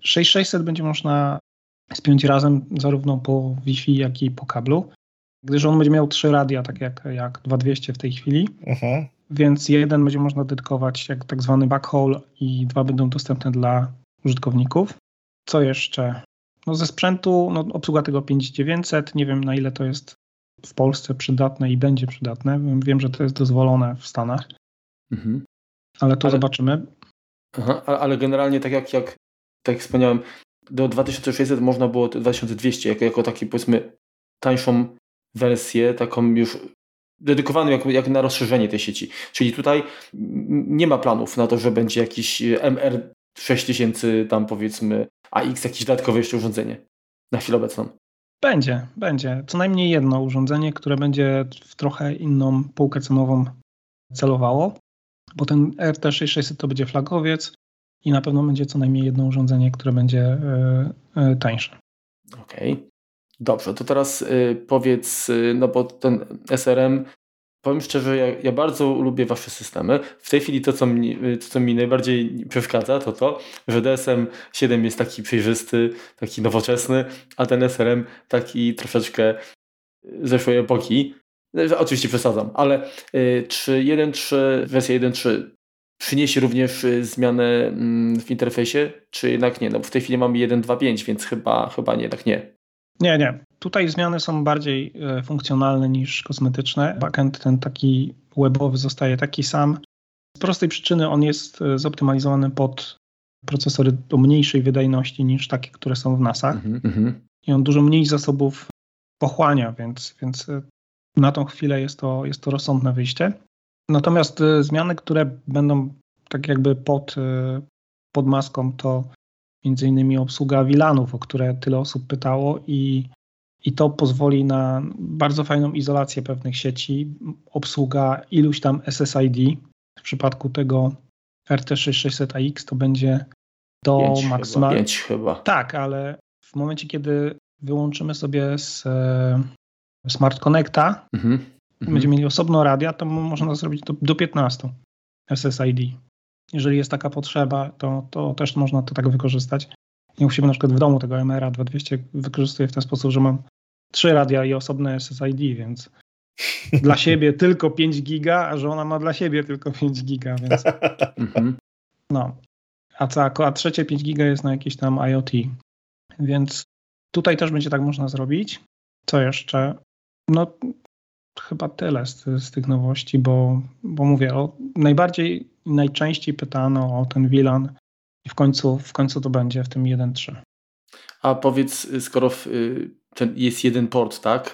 S2: 6600 będzie można spiąć razem zarówno po Wi-Fi, jak i po kablu, gdyż on będzie miał trzy radia, tak jak, jak 2200 w tej chwili. Uh-huh. Więc jeden będzie można dedykować jak tak zwany backhaul i dwa będą dostępne dla użytkowników. Co jeszcze? No ze sprzętu, no obsługa tego 5900, nie wiem na ile to jest w Polsce przydatne i będzie przydatne. Wiem, że to jest dozwolone w Stanach, mhm. ale to ale, zobaczymy.
S3: Aha, ale generalnie tak jak, jak, tak jak wspomniałem, do 2600 można było 2200 jako, jako taki powiedzmy tańszą wersję, taką już dedykowany jak, jak na rozszerzenie tej sieci. Czyli tutaj nie ma planów na to, że będzie jakiś MR 6000 tam powiedzmy AX, jakieś dodatkowe jeszcze urządzenie na chwilę obecną.
S2: Będzie, będzie. Co najmniej jedno urządzenie, które będzie w trochę inną półkę cenową celowało, bo ten RT6600 to będzie flagowiec i na pewno będzie co najmniej jedno urządzenie, które będzie y, y, tańsze.
S3: Okej. Okay. Dobrze, to teraz y, powiedz, no bo ten SRM Powiem szczerze, ja, ja, bardzo lubię wasze systemy. W tej chwili to co, mi, to, co mi najbardziej przeszkadza, to to, że DSM 7 jest taki przejrzysty, taki nowoczesny, a ten SRM taki troszeczkę zeszłej epoki. Oczywiście przesadzam, ale y, czy 1.3, wersja 1.3 przyniesie również y, zmianę mm, w interfejsie, czy jednak nie? No bo w tej chwili mamy 1.2.5, więc chyba, chyba nie, jednak nie.
S2: Nie, nie. Tutaj zmiany są bardziej e, funkcjonalne niż kosmetyczne. Backend ten taki webowy zostaje taki sam. Z prostej przyczyny on jest e, zoptymalizowany pod procesory o mniejszej wydajności niż takie, które są w NASach. Mm -hmm. I on dużo mniej zasobów pochłania, więc, więc na tą chwilę jest to, jest to rozsądne wyjście. Natomiast zmiany, które będą tak jakby pod, pod maską, to między innymi obsługa VLANów, o które tyle osób pytało i i to pozwoli na bardzo fajną izolację pewnych sieci, obsługa iluś tam SSID. W przypadku tego RT6600AX to będzie do maksymalnie.
S3: 5 chyba.
S2: Tak, ale w momencie, kiedy wyłączymy sobie z e, Smart Connecta, mhm. Będziemy mieli osobno radia, to można zrobić do, do 15 SSID. Jeżeli jest taka potrzeba, to, to też można to tak wykorzystać. Ja u siebie na przykład w domu tego MRA 2200 wykorzystuję w ten sposób, że mam trzy radia i osobne SSID, więc dla siebie tylko 5 giga, a żona ma dla siebie tylko 5 giga, więc mhm. no. A, co, a trzecie 5 giga jest na jakieś tam IoT, więc tutaj też będzie tak można zrobić. Co jeszcze? No chyba tyle z, z tych nowości, bo, bo mówię, o, najbardziej najczęściej pytano o ten VLAN i w końcu, w końcu to będzie w tym 1.3.
S3: A powiedz, skoro w, y, ten jest jeden port, tak?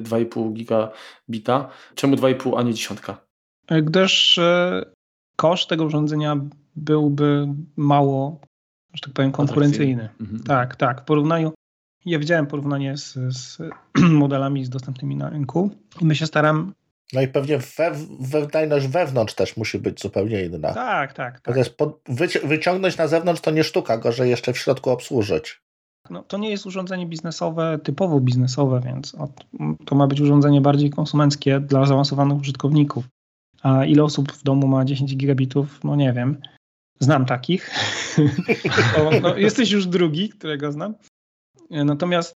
S3: 2,5 y, gigabita. Czemu 2,5, a nie dziesiątka?
S2: Gdyż y, koszt tego urządzenia byłby mało, że tak powiem, konkurencyjny. Mhm. Tak, tak. W porównaniu, ja widziałem porównanie z, z modelami z dostępnymi na rynku i my się staram
S1: no i pewnie wydajność wewnątrz też musi być zupełnie inna.
S2: Tak, tak.
S1: tak. Jest pod, wyciągnąć na zewnątrz to nie sztuka, gorzej jeszcze w środku obsłużyć.
S2: No, to nie jest urządzenie biznesowe, typowo biznesowe, więc to ma być urządzenie bardziej konsumenckie dla zaawansowanych użytkowników. A ile osób w domu ma 10 gigabitów? No nie wiem. Znam takich. o, no, jesteś już drugi, którego znam. Natomiast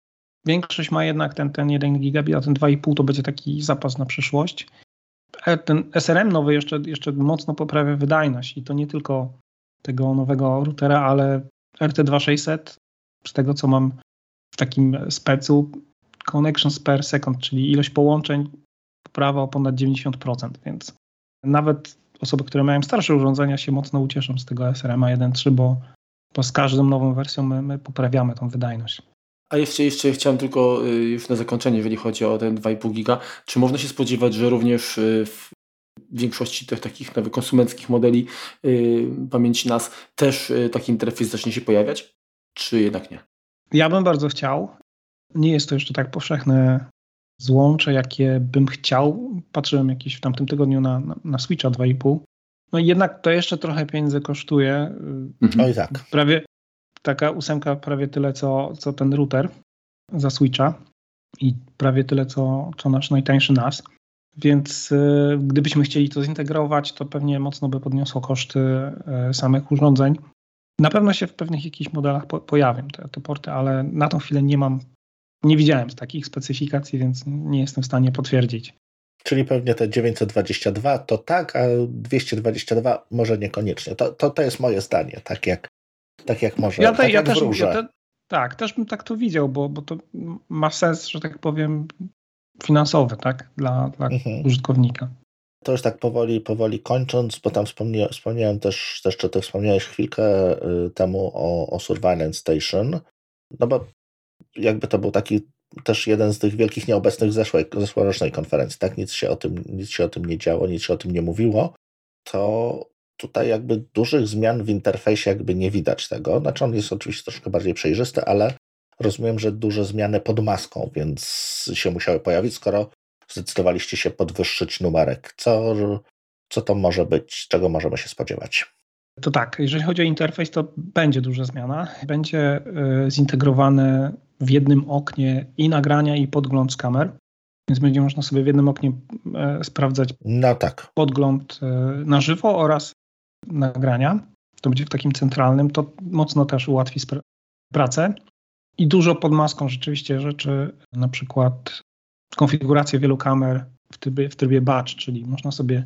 S2: większość ma jednak ten, ten 1 gigabit, a ten 2,5 to będzie taki zapas na przyszłość. E, ten SRM nowy jeszcze, jeszcze mocno poprawia wydajność i to nie tylko tego nowego routera, ale RT2600 z tego co mam w takim specu, connections per second, czyli ilość połączeń poprawa o ponad 90%, więc nawet osoby, które mają starsze urządzenia się mocno ucieszą z tego SRM 1.3, bo, bo z każdą nową wersją my, my poprawiamy tą wydajność.
S3: A jeszcze, jeszcze chciałem tylko y, już na zakończenie, jeżeli chodzi o ten 2,5 giga, czy można się spodziewać, że również y, w większości tych takich nowych konsumenckich modeli yy, pamięci NAS też yy, taki interfejs zacznie się pojawiać? czy jednak nie?
S2: Ja bym bardzo chciał. Nie jest to jeszcze tak powszechne złącze, jakie bym chciał. Patrzyłem jakieś w tamtym tygodniu na, na, na Switcha 2,5. No i jednak to jeszcze trochę pieniędzy kosztuje.
S1: Mhm. Oj tak.
S2: Prawie taka ósemka, prawie tyle co, co ten router za Switcha i prawie tyle co, co nasz najtańszy NAS. Więc y, gdybyśmy chcieli to zintegrować, to pewnie mocno by podniosło koszty y, samych urządzeń. Na pewno się w pewnych jakichś modelach po, pojawią te, te porty, ale na tą chwilę nie mam, nie widziałem takich specyfikacji, więc nie jestem w stanie potwierdzić.
S1: Czyli pewnie te 922 to tak, a 222 może niekoniecznie. To, to, to jest moje zdanie, tak jak, tak jak może.
S2: Ja, te,
S1: tak
S2: ja też, ja te, tak, też bym tak to widział, bo, bo to ma sens, że tak powiem, finansowy, tak, dla, dla mhm. użytkownika.
S1: To już tak powoli, powoli kończąc, bo tam wspomniałem, wspomniałem też, też, czy ty wspomniałeś chwilkę y, temu o, o Surveillance Station, no bo jakby to był taki też jeden z tych wielkich nieobecnych zeszłej, zeszłorocznej konferencji, tak? Nic się, o tym, nic się o tym nie działo, nic się o tym nie mówiło. To tutaj jakby dużych zmian w interfejsie jakby nie widać tego. Znaczy on jest oczywiście troszkę bardziej przejrzysty, ale rozumiem, że duże zmiany pod maską, więc się musiały pojawić, skoro zdecydowaliście się podwyższyć numerek. Co, co to może być, czego możemy się spodziewać?
S2: To tak, jeżeli chodzi o interfejs, to będzie duża zmiana. Będzie e, zintegrowany w jednym oknie i nagrania, i podgląd z kamer. Więc będzie można sobie w jednym oknie e, sprawdzać
S1: no tak.
S2: podgląd e, na żywo oraz nagrania. To będzie w takim centralnym. To mocno też ułatwi pracę. I dużo pod maską rzeczywiście rzeczy, na przykład konfigurację wielu kamer w trybie, w trybie batch, czyli można sobie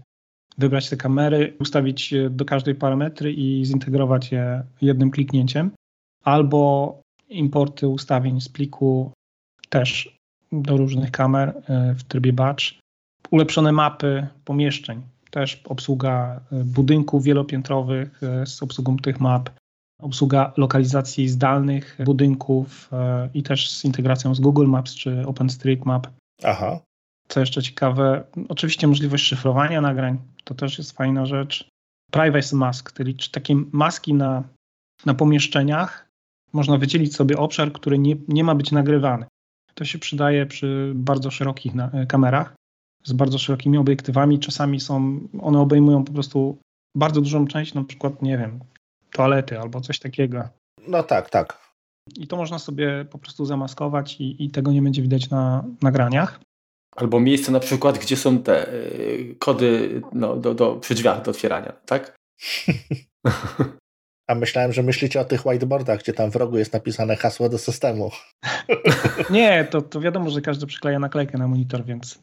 S2: wybrać te kamery, ustawić do każdej parametry i zintegrować je jednym kliknięciem, albo importy ustawień z pliku też do różnych kamer e, w trybie batch, ulepszone mapy pomieszczeń, też obsługa e, budynków wielopiętrowych e, z obsługą tych map, obsługa lokalizacji zdalnych budynków i też z integracją z Google Maps czy OpenStreetMap.
S1: Aha.
S2: Co jeszcze ciekawe, oczywiście możliwość szyfrowania nagrań, to też jest fajna rzecz. Privacy mask, czyli takie maski na, na pomieszczeniach. Można wydzielić sobie obszar, który nie, nie ma być nagrywany. To się przydaje przy bardzo szerokich na, e, kamerach z bardzo szerokimi obiektywami. Czasami są, one obejmują po prostu bardzo dużą część, na przykład, nie wiem, toalety albo coś takiego.
S1: No tak, tak.
S2: I to można sobie po prostu zamaskować i, i tego nie będzie widać na nagraniach.
S3: Albo miejsce na przykład, gdzie są te y, kody no, do, do, przy drzwiach do otwierania, tak?
S1: A myślałem, że myślicie o tych whiteboardach, gdzie tam w rogu jest napisane hasło do systemu.
S2: Nie, to, to wiadomo, że każdy przykleja naklejkę na monitor, więc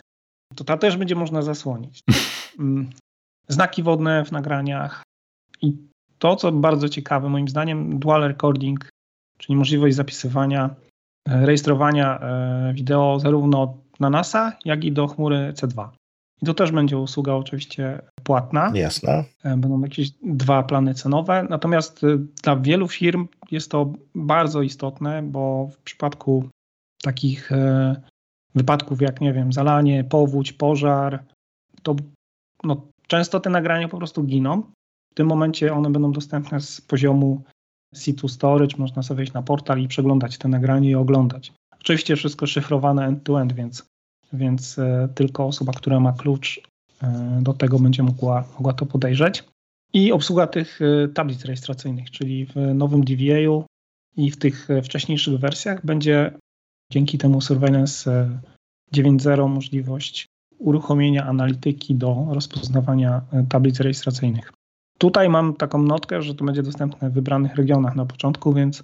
S2: to ta też będzie można zasłonić. Mm, znaki wodne w nagraniach i to, co bardzo ciekawe, moim zdaniem, dual recording, czyli możliwość zapisywania, e, rejestrowania e, wideo zarówno na NASA, jak i do chmury C2. I to też będzie usługa oczywiście płatna.
S1: Jasne.
S2: E, będą jakieś dwa plany cenowe. Natomiast dla wielu firm jest to bardzo istotne, bo w przypadku takich wypadków jak, nie wiem, zalanie, powódź, pożar, to no, często te nagrania po prostu giną. W tym momencie one będą dostępne z poziomu C2 Storage. Można sobie wejść na portal i przeglądać te nagranie i oglądać. Oczywiście wszystko szyfrowane end-to-end, więc, więc e, tylko osoba, która ma klucz e, do tego będzie mogła, mogła to podejrzeć. I obsługa tych e, tablic rejestracyjnych, czyli w nowym DVA-u i w tych wcześniejszych wersjach będzie dzięki temu Surveillance 9.0 możliwość uruchomienia analityki do rozpoznawania tablic rejestracyjnych. Tutaj mam taką notkę, że to będzie dostępne w wybranych regionach na początku, więc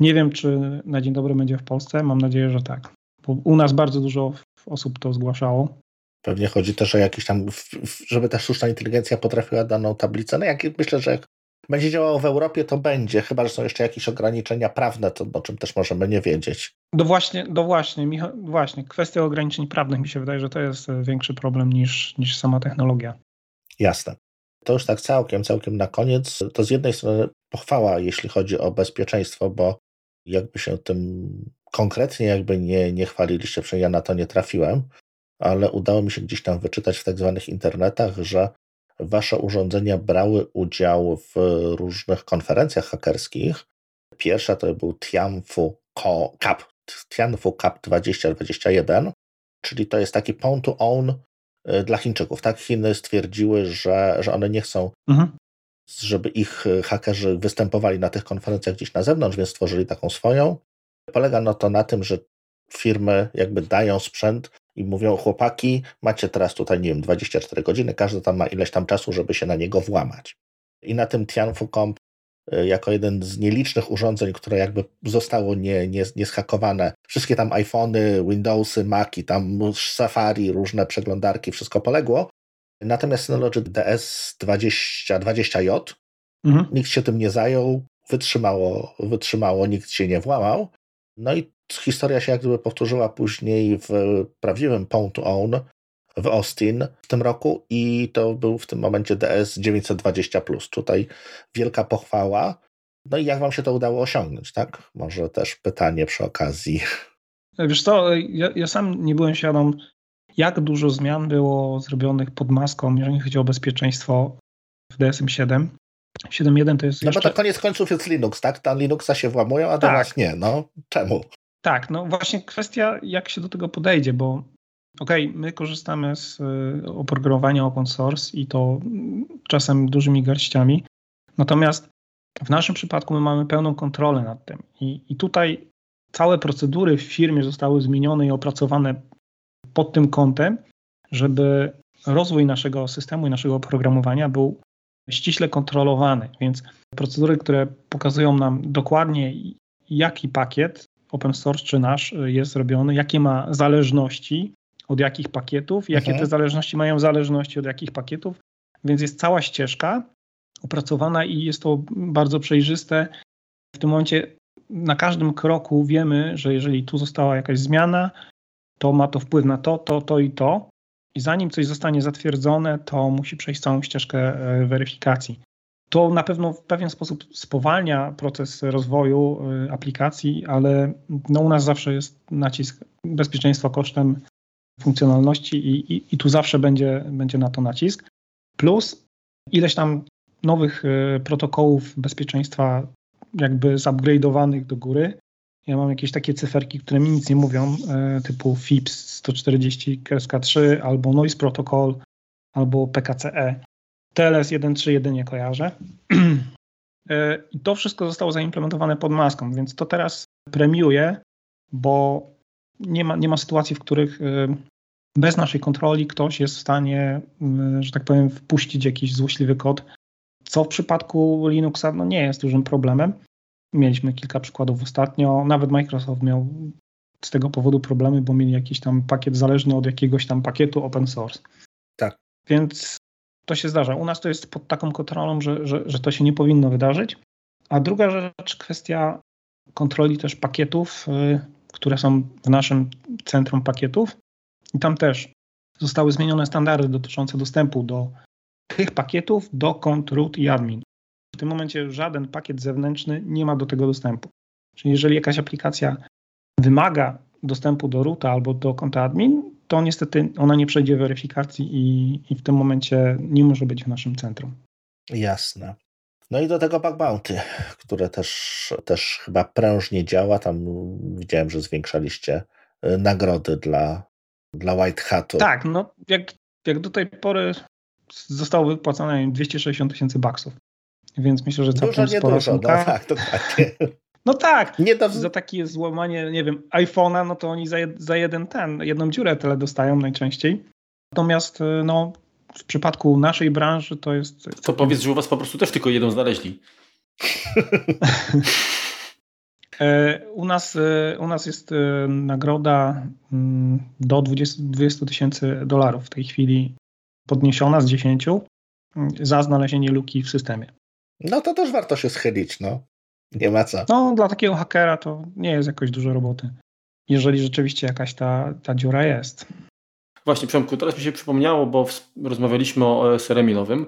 S2: nie wiem, czy na dzień dobry będzie w Polsce. Mam nadzieję, że tak. Bo u nas bardzo dużo osób to zgłaszało.
S1: Pewnie chodzi też o jakiś tam, żeby ta sztuczna inteligencja potrafiła daną tablicę. No jak myślę, że będzie działało w Europie, to będzie, chyba że są jeszcze jakieś ograniczenia prawne, to o czym też możemy nie wiedzieć.
S2: No właśnie, no właśnie, Michał, właśnie, kwestia ograniczeń prawnych mi się wydaje, że to jest większy problem niż, niż sama technologia.
S1: Jasne. To już tak całkiem, całkiem na koniec. To z jednej strony pochwała, jeśli chodzi o bezpieczeństwo, bo jakby się tym konkretnie jakby nie, nie chwaliliście, przynajmniej ja na to nie trafiłem, ale udało mi się gdzieś tam wyczytać w tak zwanych internetach, że wasze urządzenia brały udział w różnych konferencjach hakerskich. Pierwsza to był Tianfu Cup, Tianfu Cup 2021, czyli to jest taki pawn to own y, dla Chińczyków. Tak, Chiny stwierdziły, że, że one nie chcą mhm żeby ich e, hakerzy występowali na tych konferencjach gdzieś na zewnątrz, więc stworzyli taką swoją. Polega no to na tym, że firmy jakby dają sprzęt i mówią, chłopaki, macie teraz tutaj, nie wiem, 24 godziny, każdy tam ma ileś tam czasu, żeby się na niego włamać. I na tym Tianfu.com e, jako jeden z nielicznych urządzeń, które jakby zostało nie, nie, nie schakowane. Wszystkie tam iPhony, Windowsy, Maci, tam Safari, różne przeglądarki, wszystko poległo. Natomiast Synology DS2020J, mhm. nikt się tym nie zajął, wytrzymało, wytrzymało, nikt się nie włamał. No i historia się jak gdyby powtórzyła później w prawdziwym Pound to Own w Austin w tym roku i to był w tym momencie DS 920. Tutaj wielka pochwała. No i jak wam się to udało osiągnąć, tak? Może też pytanie przy okazji.
S2: Wiesz co, ja, ja sam nie byłem świadom, jak dużo zmian było zrobionych pod maską, jeżeli chodzi o bezpieczeństwo w DSM-7. 7.1 to jest
S1: No jeszcze... bo to koniec końców jest Linux, tak? Tam Linuxa się włamują, a do tak. nas nie. No czemu?
S2: Tak, no właśnie kwestia, jak się do tego podejdzie, bo okej, okay, my korzystamy z y, oprogramowania open source i to czasem dużymi garściami, natomiast w naszym przypadku my mamy pełną kontrolę nad tym i, i tutaj całe procedury w firmie zostały zmienione i opracowane pod tym kątem, żeby rozwój naszego systemu i naszego oprogramowania był ściśle kontrolowany. Więc procedury, które pokazują nam dokładnie, jaki pakiet open source czy nasz jest robiony, jakie ma zależności od jakich pakietów, jakie mhm. te zależności mają zależności od jakich pakietów. Więc jest cała ścieżka opracowana i jest to bardzo przejrzyste. W tym momencie na każdym kroku wiemy, że jeżeli tu została jakaś zmiana, to ma to wpływ na to, to, to i to. I zanim coś zostanie zatwierdzone, to musi przejść całą ścieżkę e, weryfikacji. To na pewno w pewien sposób spowalnia proces rozwoju e, aplikacji, ale no u nas zawsze jest nacisk bezpieczeństwa kosztem funkcjonalności i, i, i tu zawsze będzie, będzie na to nacisk. Plus ileś tam nowych e, protokołów bezpieczeństwa jakby zupgrade'owanych do góry. Ja mam jakieś takie cyferki, które mi nic nie mówią, e, typu FIPS 140 3 albo Noise Protocol, albo PKCE. TLS 1.3 nie kojarzę. E, I to wszystko zostało zaimplementowane pod maską, więc to teraz premiuje, bo nie ma, nie ma sytuacji, w których e, bez naszej kontroli ktoś jest w stanie, że tak powiem, wpuścić jakiś złośliwy kod, co w przypadku Linuxa no, nie jest dużym problemem. Mieliśmy kilka przykładów ostatnio. Nawet Microsoft miał z tego powodu problemy, bo mieli jakiś tam pakiet zależny od jakiegoś tam pakietu open source.
S1: Tak.
S2: Więc to się zdarza. U nas to jest pod taką kontrolą, że, że, że to się nie powinno wydarzyć. A druga rzecz, kwestia kontroli też pakietów, y, które są w naszym centrum pakietów. I tam też zostały zmienione standardy dotyczące dostępu do tych pakietów, dokąd root i admin. W tym momencie żaden pakiet zewnętrzny nie ma do tego dostępu. Czyli jeżeli jakaś aplikacja wymaga dostępu do roota albo do konta admin, to niestety ona nie przejdzie weryfikacji i, i w tym momencie nie może być w naszym centrum.
S1: Jasne. No i do tego bug bounty, które też, też chyba prężnie działa. Tam widziałem, że zwiększaliście y, nagrody dla, dla White Hatu.
S2: Tak, no jak, jak do tej pory zostało wypłacone 260 tysięcy baksów. Więc myślę, że całkiem
S1: dużo, spora dużo. No tak, dokładnie.
S2: No tak, nie do... za takie złamanie, nie wiem, iPhone'a, no to oni za, jed, za jeden ten, jedną dziurę tyle dostają najczęściej. Natomiast y, no, w przypadku naszej branży to jest...
S3: To powiedz, że u was po prostu też tylko jedną znaleźli.
S2: E, u nas, y, u nas jest y, nagroda mm, do 20 tysięcy dolarów w tej chwili podniesiona z 10 mm, za znalezienie luki w systemie.
S1: No to też warto się schylić, no. Nie ma co.
S2: No, dla takiego hakera to nie jest jakoś dużo roboty. Jeżeli rzeczywiście jakaś ta, ta dziura jest.
S3: Właśnie, Przemku, teraz mi się przypomniało, bo rozmawialiśmy o OSRM-ie nowym,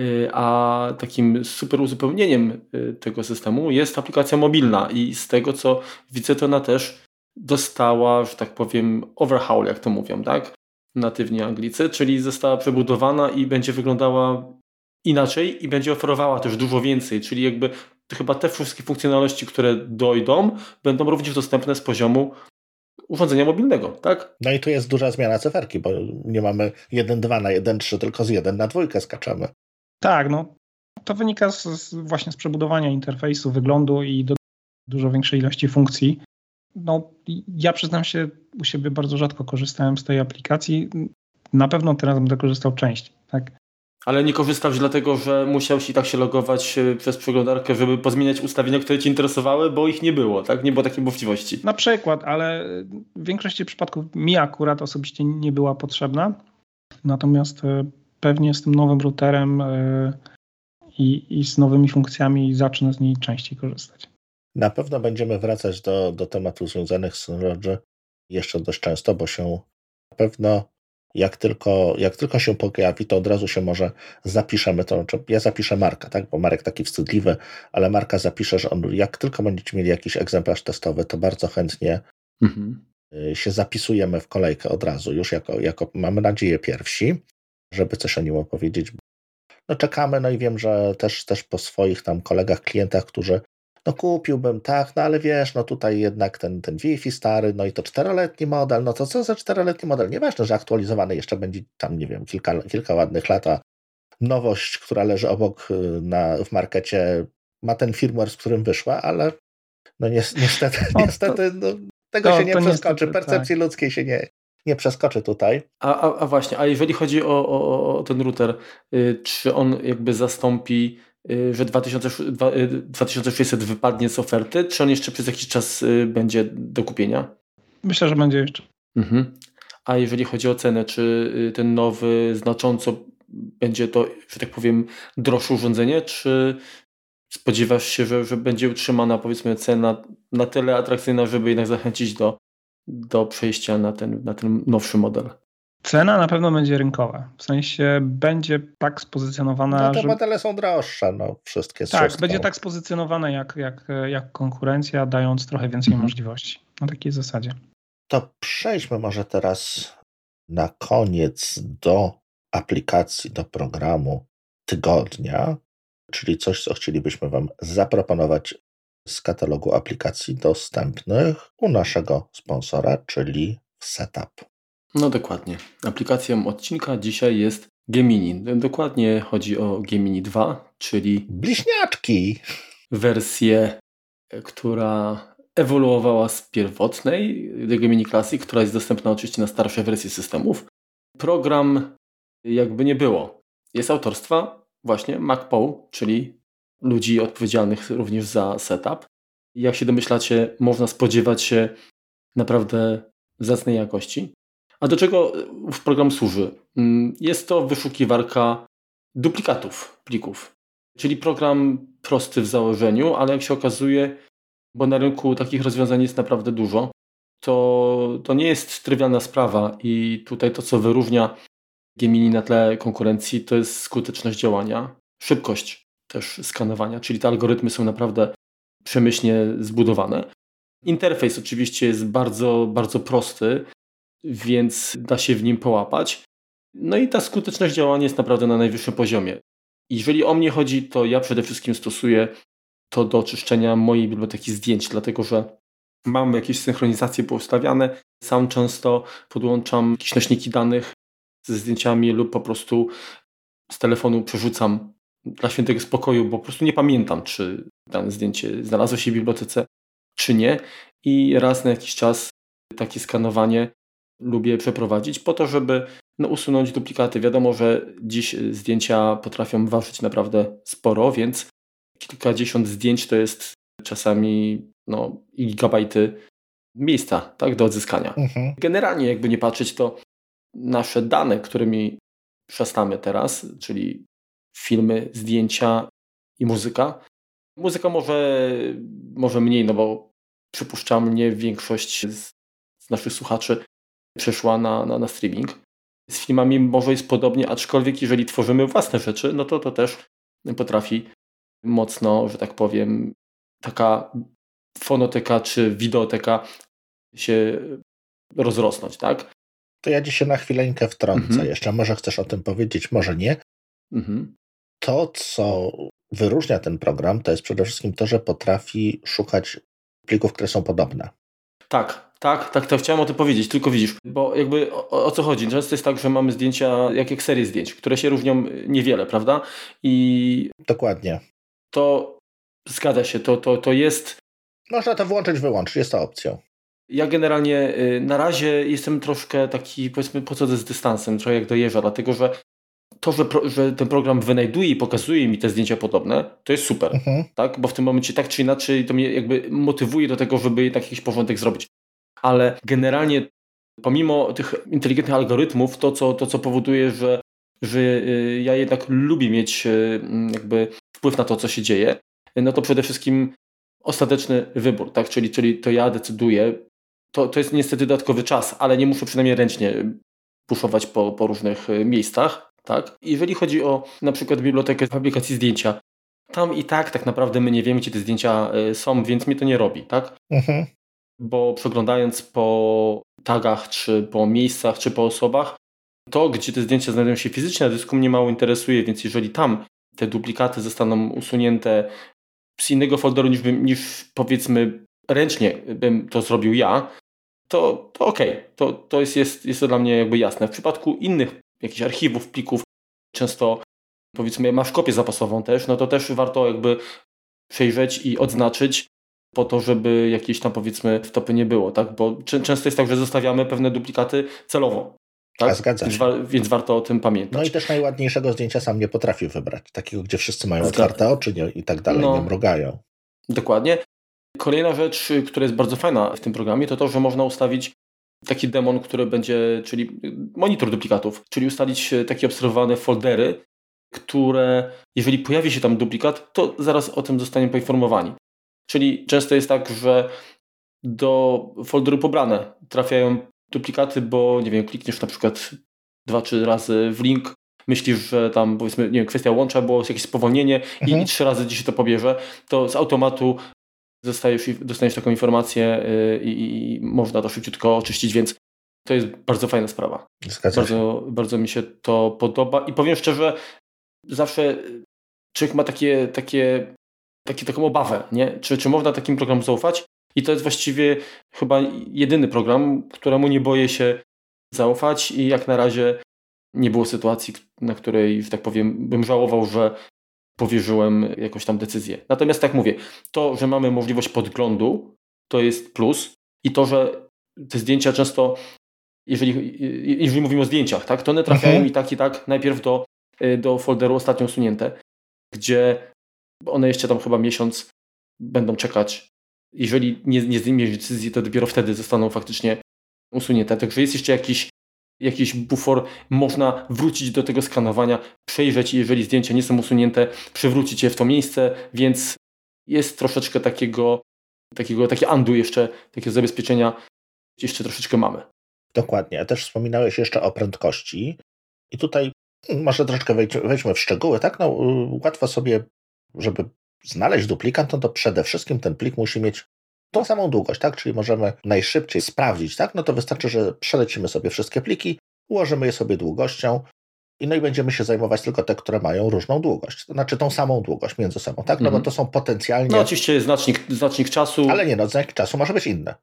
S3: y, a takim super uzupełnieniem y, tego systemu jest aplikacja mobilna i z tego, co widzę, to ona też dostała, że tak powiem, overhaul, jak to mówią, tak? Natywni Anglicy, czyli została przebudowana i będzie wyglądała inaczej i będzie oferowała też dużo więcej, czyli jakby chyba te wszystkie funkcjonalności, które dojdą, będą również dostępne z poziomu urządzenia mobilnego, tak?
S1: No i tu jest duża zmiana cyferki, bo nie mamy 1.2 na 1.3, tylko z 1 na 2 skaczemy.
S2: Tak, no to wynika z, z, właśnie z przebudowania interfejsu, wyglądu i do dużo większej ilości funkcji. No, ja przyznam się, u siebie bardzo rzadko korzystałem z tej aplikacji. Na pewno teraz będę korzystał częściej. Tak?
S3: Ale nie korzystałeś dlatego, że musiałeś i tak się logować e, przez przeglądarkę, żeby pozmieniać ustawienia, które Cię interesowały, bo ich nie było, tak? Nie było takiej możliwości.
S2: Na przykład, ale w większości przypadków mi akurat osobiście nie była potrzebna. Natomiast e, pewnie z tym nowym routerem e, i, i z nowymi funkcjami zacznę z niej częściej korzystać.
S1: Na pewno będziemy wracać do, do tematów związanych z Synology jeszcze dość często, bo się na pewno jak tylko, jak tylko się pojawi, to od razu się może zapiszemy to. Ja zapiszę Marka, tak? bo Marek taki wstydliwy, ale Marka zapisze, że on, jak tylko będziecie mieli jakiś egzemplarz testowy, to bardzo chętnie mhm. y, się zapisujemy w kolejkę od razu, już jako, jako mamy nadzieję pierwsi, żeby coś o nim opowiedzieć. No czekamy, no i wiem, że też, też po swoich tam kolegach, klientach, którzy no kupiłbym, tak, no ale wiesz, no tutaj jednak ten, ten Wi-Fi stary, no i to czteroletni model, no to co za czteroletni model? Nieważne, że aktualizowany jeszcze będzie tam, nie wiem, kilka, kilka ładnych lat, a nowość, która leży obok y, na, w markecie, ma ten firmware, z którym wyszła, ale no niestety, no, niestety no, tego to, się nie przeskoczy, niestety, percepcji tak. ludzkiej się nie, nie przeskoczy tutaj.
S3: A, a, a właśnie, a jeżeli chodzi o, o, o ten router, y, czy on jakby zastąpi Y, że 2600 y, wypadnie z oferty, czy on jeszcze przez jakiś czas y, będzie do kupienia?
S2: Myślę, że będzie jeszcze. Mhm.
S3: A jeżeli chodzi o cenę, czy ten nowy znacząco będzie to, że tak powiem, droższe urządzenie, czy spodziewasz się, że, że będzie utrzymana powiedzmy cena na tyle atrakcyjna, żeby jednak zachęcić do, do przejścia na ten, na ten nowszy model?
S2: Cena na pewno będzie rynkowa. W sensie będzie tak spozycjonowana.
S1: No te że... modele są droższe, no wszystkie
S2: Tak, wszystko. będzie tak spozycjonowane jak, jak, jak konkurencja, dając trochę więcej mhm. możliwości. Na takiej zasadzie.
S1: To przejdźmy może teraz na koniec do aplikacji, do programu tygodnia, czyli coś, co chcielibyśmy Wam zaproponować z katalogu aplikacji dostępnych u naszego sponsora, czyli Setup.
S3: No dokładnie. Aplikacją odcinka dzisiaj jest Gemini. Dokładnie chodzi o Gemini 2, czyli
S1: bliźniaczki.
S3: Wersję, która ewoluowała z pierwotnej Gemini Classic, która jest dostępna oczywiście na starsze wersje systemów. Program jakby nie było. Jest autorstwa właśnie MacPow, czyli ludzi odpowiedzialnych również za setup. Jak się domyślacie, można spodziewać się naprawdę zacnej jakości. A do czego w program służy? Mm, jest to wyszukiwarka duplikatów plików. Czyli program prosty w założeniu, ale jak się okazuje, bo na rynku takich rozwiązań jest naprawdę dużo, to, to nie jest trywialna sprawa i tutaj to, co wyróżnia Gemini na tle konkurencji, to jest skuteczność działania, szybkość też skanowania, czyli te algorytmy są naprawdę przemyślnie zbudowane. Interfejs oczywiście jest bardzo, bardzo prosty, więc da się w nim połapać. No i ta skuteczność działania jest naprawdę na najwyższym poziomie. Jeżeli o mnie chodzi, to ja przede wszystkim stosuję to do oczyszczenia mojej biblioteki zdjęć, dlatego że mam jakieś synchronizacje poustawiane. Sam często podłączam jakieś nośniki danych ze zdjęciami lub po prostu z telefonu przerzucam dla świętego spokoju, bo po prostu nie pamiętam, czy dane zdjęcie znalazło się w bibliotece, czy nie. I raz na jakiś czas takie skanowanie lubię przeprowadzić po to, żeby no, usunąć duplikaty. Wiadomo, że dziś zdjęcia potrafią ważyć naprawdę sporo, więc kilkadziesiąt zdjęć to jest czasami no, gigabajty miejsca tak, do odzyskania. Mhm. Generalnie, jakby nie patrzeć, to nasze dane, którymi przestamy teraz, czyli filmy, zdjęcia i muzyka. Muzyka może, może mniej, no bo przypuszczam, nie większość z, z naszych słuchaczy przeszła na, na, na streaming. Z filmami może jest podobnie, aczkolwiek jeżeli tworzymy własne rzeczy, no to to też potrafi mocno, że tak powiem, taka fonoteka czy wideoteka się rozrosnąć, tak?
S1: To ja dzisiaj na chwileńkę wtrącę mhm. jeszcze. Może chcesz o tym powiedzieć, może nie. Mhm. To, co wyróżnia ten program, to jest przede wszystkim to, że potrafi szukać plików, które są podobne.
S3: Tak, tak, tak, tak, chciałem o tym powiedzieć, tylko widzisz, bo jakby o, o, co chodzi? Często jest tak, że mamy zdjęcia, jak, jak serie zdjęć, które się różnią niewiele, prawda? I.
S1: Dokładnie.
S3: To zgadza się, to, to, to jest.
S1: Można to włączyć, wyłączyć, jest to opcją.
S3: Ja generalnie y, na razie jestem troszkę taki, powiedzmy, po co z dystansem, trochę jak dojeżdża, dlatego że to, że, pro, że, ten program wynajduje i pokazuje mi te zdjęcia podobne, to jest super, mhm. tak? Bo w tym momencie tak czy inaczej to mnie jakby motywuje do tego, żeby jednak jakiś porządek zrobić ale generalnie pomimo tych inteligentnych algorytmów, to co, to, co powoduje, że, że y, ja jednak lubię mieć y, jakby wpływ na to, co się dzieje, no to przede wszystkim ostateczny wybór, tak? czyli, czyli to ja decyduję. To, to jest niestety dodatkowy czas, ale nie muszę przynajmniej ręcznie puszować po, po różnych y, miejscach. Tak? Jeżeli chodzi o na przykład bibliotekę aplikacji zdjęcia, tam i tak tak naprawdę my nie wiemy, gdzie te zdjęcia są, więc mnie to nie robi. Tak? Mhm. Bo przeglądając po tagach, czy po miejscach, czy po osobach, to, gdzie te zdjęcia znajdują się fizycznie na dysku mnie mało interesuje, więc jeżeli tam te duplikaty zostaną usunięte z innego folderu niż, bym, niż powiedzmy ręcznie bym to zrobił ja, to, to okej, okay. to, to jest, jest, jest to dla mnie jakby jasne. W przypadku innych jakichś archiwów, plików, często powiedzmy masz kopię zapasową też, no to też warto jakby przejrzeć i odznaczyć po to, żeby jakieś tam powiedzmy wtopy nie było, tak? Bo często jest tak, że zostawiamy pewne duplikaty celowo. Tak?
S1: zgadza się.
S3: Więc, wa więc, warto o tym pamiętać.
S1: No i też najładniejszego zdjęcia sam nie potrafię wybrać. Takiego, gdzie wszyscy mają otwarte oczy nie, i tak dalej, no, nie mrugają.
S3: Dokładnie. Kolejna rzecz, która jest bardzo fajna w tym programie, to to, że można ustawić taki demon, który będzie, czyli monitor duplikatów, czyli ustalić takie obserwowane foldery, które, jeżeli pojawi się tam duplikat, to zaraz o tym zostaniemy poinformowani. Czyli często jest tak, że do folderu pobrane trafiają duplikaty, bo nie wiem, klikniesz na przykład dwa, trzy razy w link, myślisz, że tam powiedzmy, nie wiem, kwestia łącza, było jakieś spowolnienie mhm. i, trzy razy ci się to pobierze, to z automatu dostajesz, dostaniesz taką informację yy, i, i, można to szybciutko oczyścić, więc to jest bardzo fajna sprawa. Bardzo, bardzo mi się to podoba i powiem szczerze, zawsze człowiek ma takie, takie, takie, taką obawę, nie? Czy, czy można takim programom zaufać? I to jest właściwie chyba jedyny program, któremu nie boję się zaufać i jak na razie nie było sytuacji, na której, że tak powiem, bym żałował, że powierzyłem jakąś tam decyzję. Natomiast tak mówię, to, że mamy możliwość podglądu, to jest plus i to, że te zdjęcia często, jeżeli, jeżeli mówimy o zdjęciach, tak, to one trafiają mhm. i tak i tak najpierw do, do folderu ostatnio usunięte, gdzie one jeszcze tam chyba miesiąc będą czekać jeżeli nie, nie zdejmiesz decyzji, to dopiero wtedy zostaną faktycznie usunięte. Także jest jeszcze jakiś, jakiś bufor, można wrócić do tego skanowania, przejrzeć, jeżeli zdjęcia nie są usunięte, przywrócić je w to miejsce, więc jest troszeczkę takiego, takiego takie andu jeszcze, takiego zabezpieczenia jeszcze troszeczkę mamy.
S1: Dokładnie. Też wspominałeś jeszcze o prędkości i tutaj może troszeczkę wejdźmy w szczegóły, tak? No, łatwo sobie, żeby znaleźć duplikat, no to przede wszystkim ten plik musi mieć tą samą długość, tak? Czyli możemy najszybciej sprawdzić, tak? No to wystarczy, że przelecimy sobie wszystkie pliki, ułożymy je sobie długością i no i będziemy się zajmować tylko te, które mają różną długość, to znaczy tą samą długość między sobą, tak? No bo mhm. to są potencjalnie...
S3: No oczywiście znacznik, znacznik czasu.
S1: Ale nie, no znacznik czasu może być inny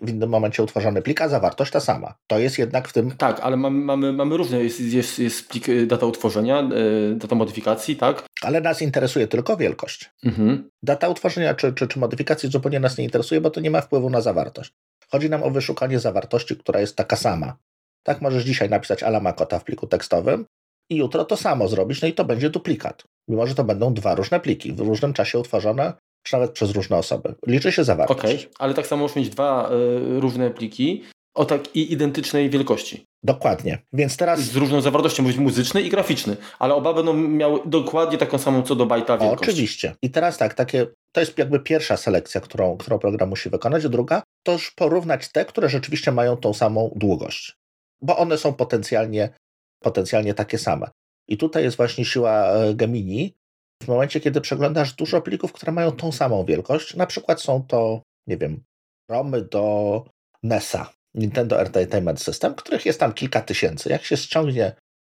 S1: w innym momencie utworzony plik, a zawartość ta sama. To jest jednak w tym.
S3: Tak, ale mamy, mamy, mamy różne. Jest, jest, jest plik y, data utworzenia, y, data modyfikacji, tak?
S1: Ale nas interesuje tylko wielkość. Mhm. Data utworzenia czy, czy, czy modyfikacji zupełnie nas nie interesuje, bo to nie ma wpływu na zawartość. Chodzi nam o wyszukanie zawartości, która jest taka sama. Tak możesz dzisiaj napisać alamakota w pliku tekstowym i jutro to samo zrobić, no i to będzie duplikat. Mimo, że to będą dwa różne pliki, w różnym czasie utworzone, czy nawet przez różne osoby. Liczy się zawartość.
S3: Okej, okay, ale tak samo możesz mieć dwa y, różne pliki o tak i identycznej wielkości.
S1: Dokładnie. Więc teraz.
S3: Z różną zawartością, może być muzyczny i graficzny, ale oba będą miały dokładnie taką samą co do bajta wielkość.
S1: Oczywiście. I teraz tak, takie, to jest jakby pierwsza selekcja, którą, którą program musi wykonać. Druga to już porównać te, które rzeczywiście mają tą samą długość, bo one są potencjalnie, potencjalnie takie same. I tutaj jest właśnie siła e, Gemini, w momencie, kiedy przeglądasz dużo plików, które mają tą samą wielkość, na przykład są to, nie wiem, romy do NESa, Nintendo Entertainment System, których jest tam kilka tysięcy. Jak się ściągnie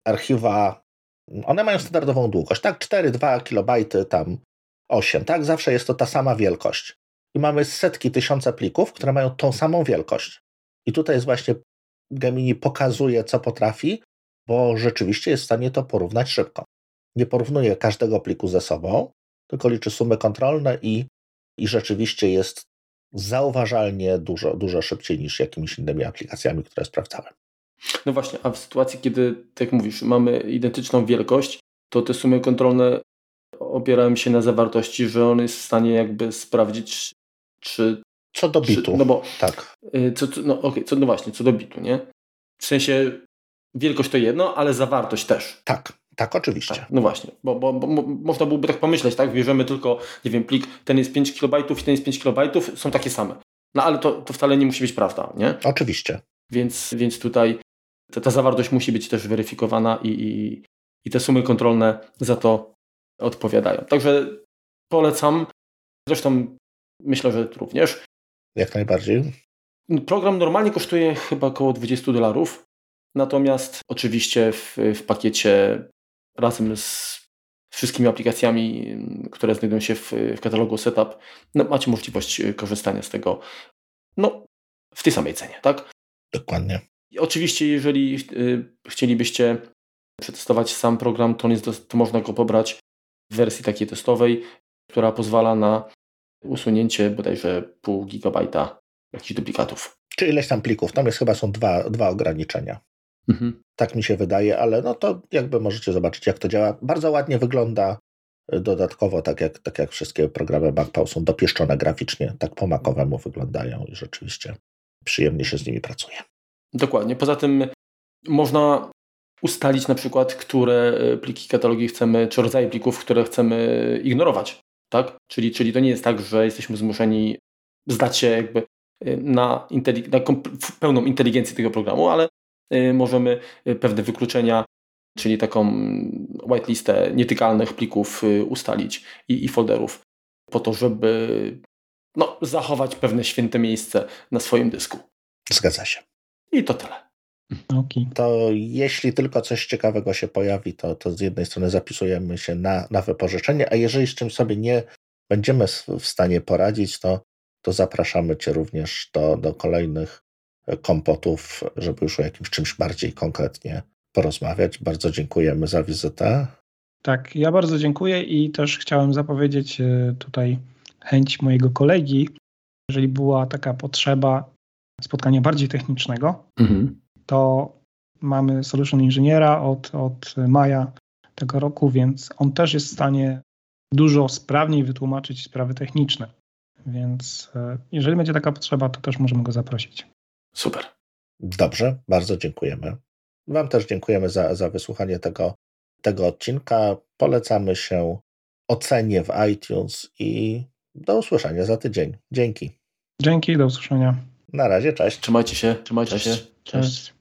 S1: archiwa, one mają standardową długość, tak? 4-2 kilobajty, tam 8, tak? Zawsze jest to ta sama wielkość. I mamy setki, tysiące plików, które mają tą samą wielkość. I tutaj jest właśnie Gemini pokazuje, co potrafi, bo rzeczywiście jest w stanie to porównać szybko nie porównuje każdego pliku ze sobą, tylko liczy sumy kontrolne i, i rzeczywiście jest zauważalnie dużo, dużo szybciej niż jakimiś innymi aplikacjami, które sprawdzałem.
S3: No właśnie, a w sytuacji, kiedy, tak jak mówisz, mamy identyczną wielkość, to te sumy kontrolne opierają się na zawartości, że on jest w stanie jakby sprawdzić, czy.
S1: Co do bitu. Czy,
S3: no bo.
S1: Tak.
S3: Y, co, no, okay, co, no właśnie, co do bitu, nie? W sensie wielkość to jedno, ale zawartość też.
S1: Tak. Tak, oczywiście. Tak,
S3: no właśnie, bo, bo, bo, można byłoby tak pomyśleć, tak? Bierzemy tylko, nie wiem, plik, ten jest 5 KB i ten jest 5 KB, są takie same. No ale to, to wcale nie musi być prawda, nie?
S1: Oczywiście.
S3: Więc, więc tutaj ta, ta zawartość musi być też weryfikowana i, i, i te sumy kontrolne za to odpowiadają. Także polecam, zresztą myślę, że również.
S1: Jak najbardziej.
S3: Program normalnie kosztuje chyba około 20 dolarów, natomiast oczywiście w, w pakiecie razem z wszystkimi aplikacjami, które znajdują się w, w katalogu Setup, no, macie możliwość korzystania z tego no, w tej samej cenie, tak?
S1: Dokładnie.
S3: I oczywiście, jeżeli y, chcielibyście przetestować sam program, to, to można go pobrać w wersji takiej testowej, która pozwala na usunięcie bodajże pół gigabajta jakichś duplikatów.
S1: Czy ileś tam plików? Tam jest chyba są dwa, dwa ograniczenia. Mhm. Tak mi się wydaje, ale no to jakby możecie zobaczyć, jak to działa. Bardzo ładnie wygląda y, dodatkowo, tak jak, tak jak wszystkie programy MacPow są dopieszczone graficznie, tak po makowemu wyglądają i rzeczywiście przyjemnie się z nimi pracuje.
S3: Dokładnie. Poza tym można ustalić na przykład, które y, pliki katalogi chcemy, czy rodzaje plików, które chcemy ignorować. Tak? Czyli, czyli to nie jest tak, że jesteśmy zmuszeni zdać się jakby y, na, na pełną inteligencję tego programu, ale możemy y, pewne wykluczenia, czyli taką whitelistę nietykalnych plików y, ustalić i, i folderów po to, żeby no, zachować pewne święte miejsce na swoim dysku.
S1: Zgadza się.
S3: I to tyle.
S2: Okay.
S1: To jeśli tylko coś ciekawego się pojawi, to, to z jednej strony zapisujemy się na, na wypożyczenie, a jeżeli z czymś sobie nie będziemy w stanie poradzić, to, to zapraszamy Cię również do, do kolejnych kompotów, żeby już o jakimś czymś bardziej konkretnie porozmawiać. Bardzo dziękujemy za wizytę.
S2: Tak, ja bardzo dziękuję i też chciałem zapowiedzieć e, tutaj chęć mojego kolegi, jeżeli była taka potrzeba spotkania bardziej technicznego, mhm. to mamy solution inżyniera od, od maja tego roku, więc on też jest w stanie dużo sprawniej wytłumaczyć sprawy techniczne. Więc e, jeżeli będzie taka potrzeba, to też możemy go zaprosić.
S3: Super.
S1: Dobrze, bardzo dziękujemy. Wam też dziękujemy za, za wysłuchanie tego, tego odcinka. Polecamy się ocenie w iTunes i do usłyszenia za tydzień. Dzięki.
S2: Dzięki, do usłyszenia.
S1: Na razie, cześć.
S3: Trzymajcie się, trzymajcie
S2: cześć.
S3: się.
S2: Cześć. cześć.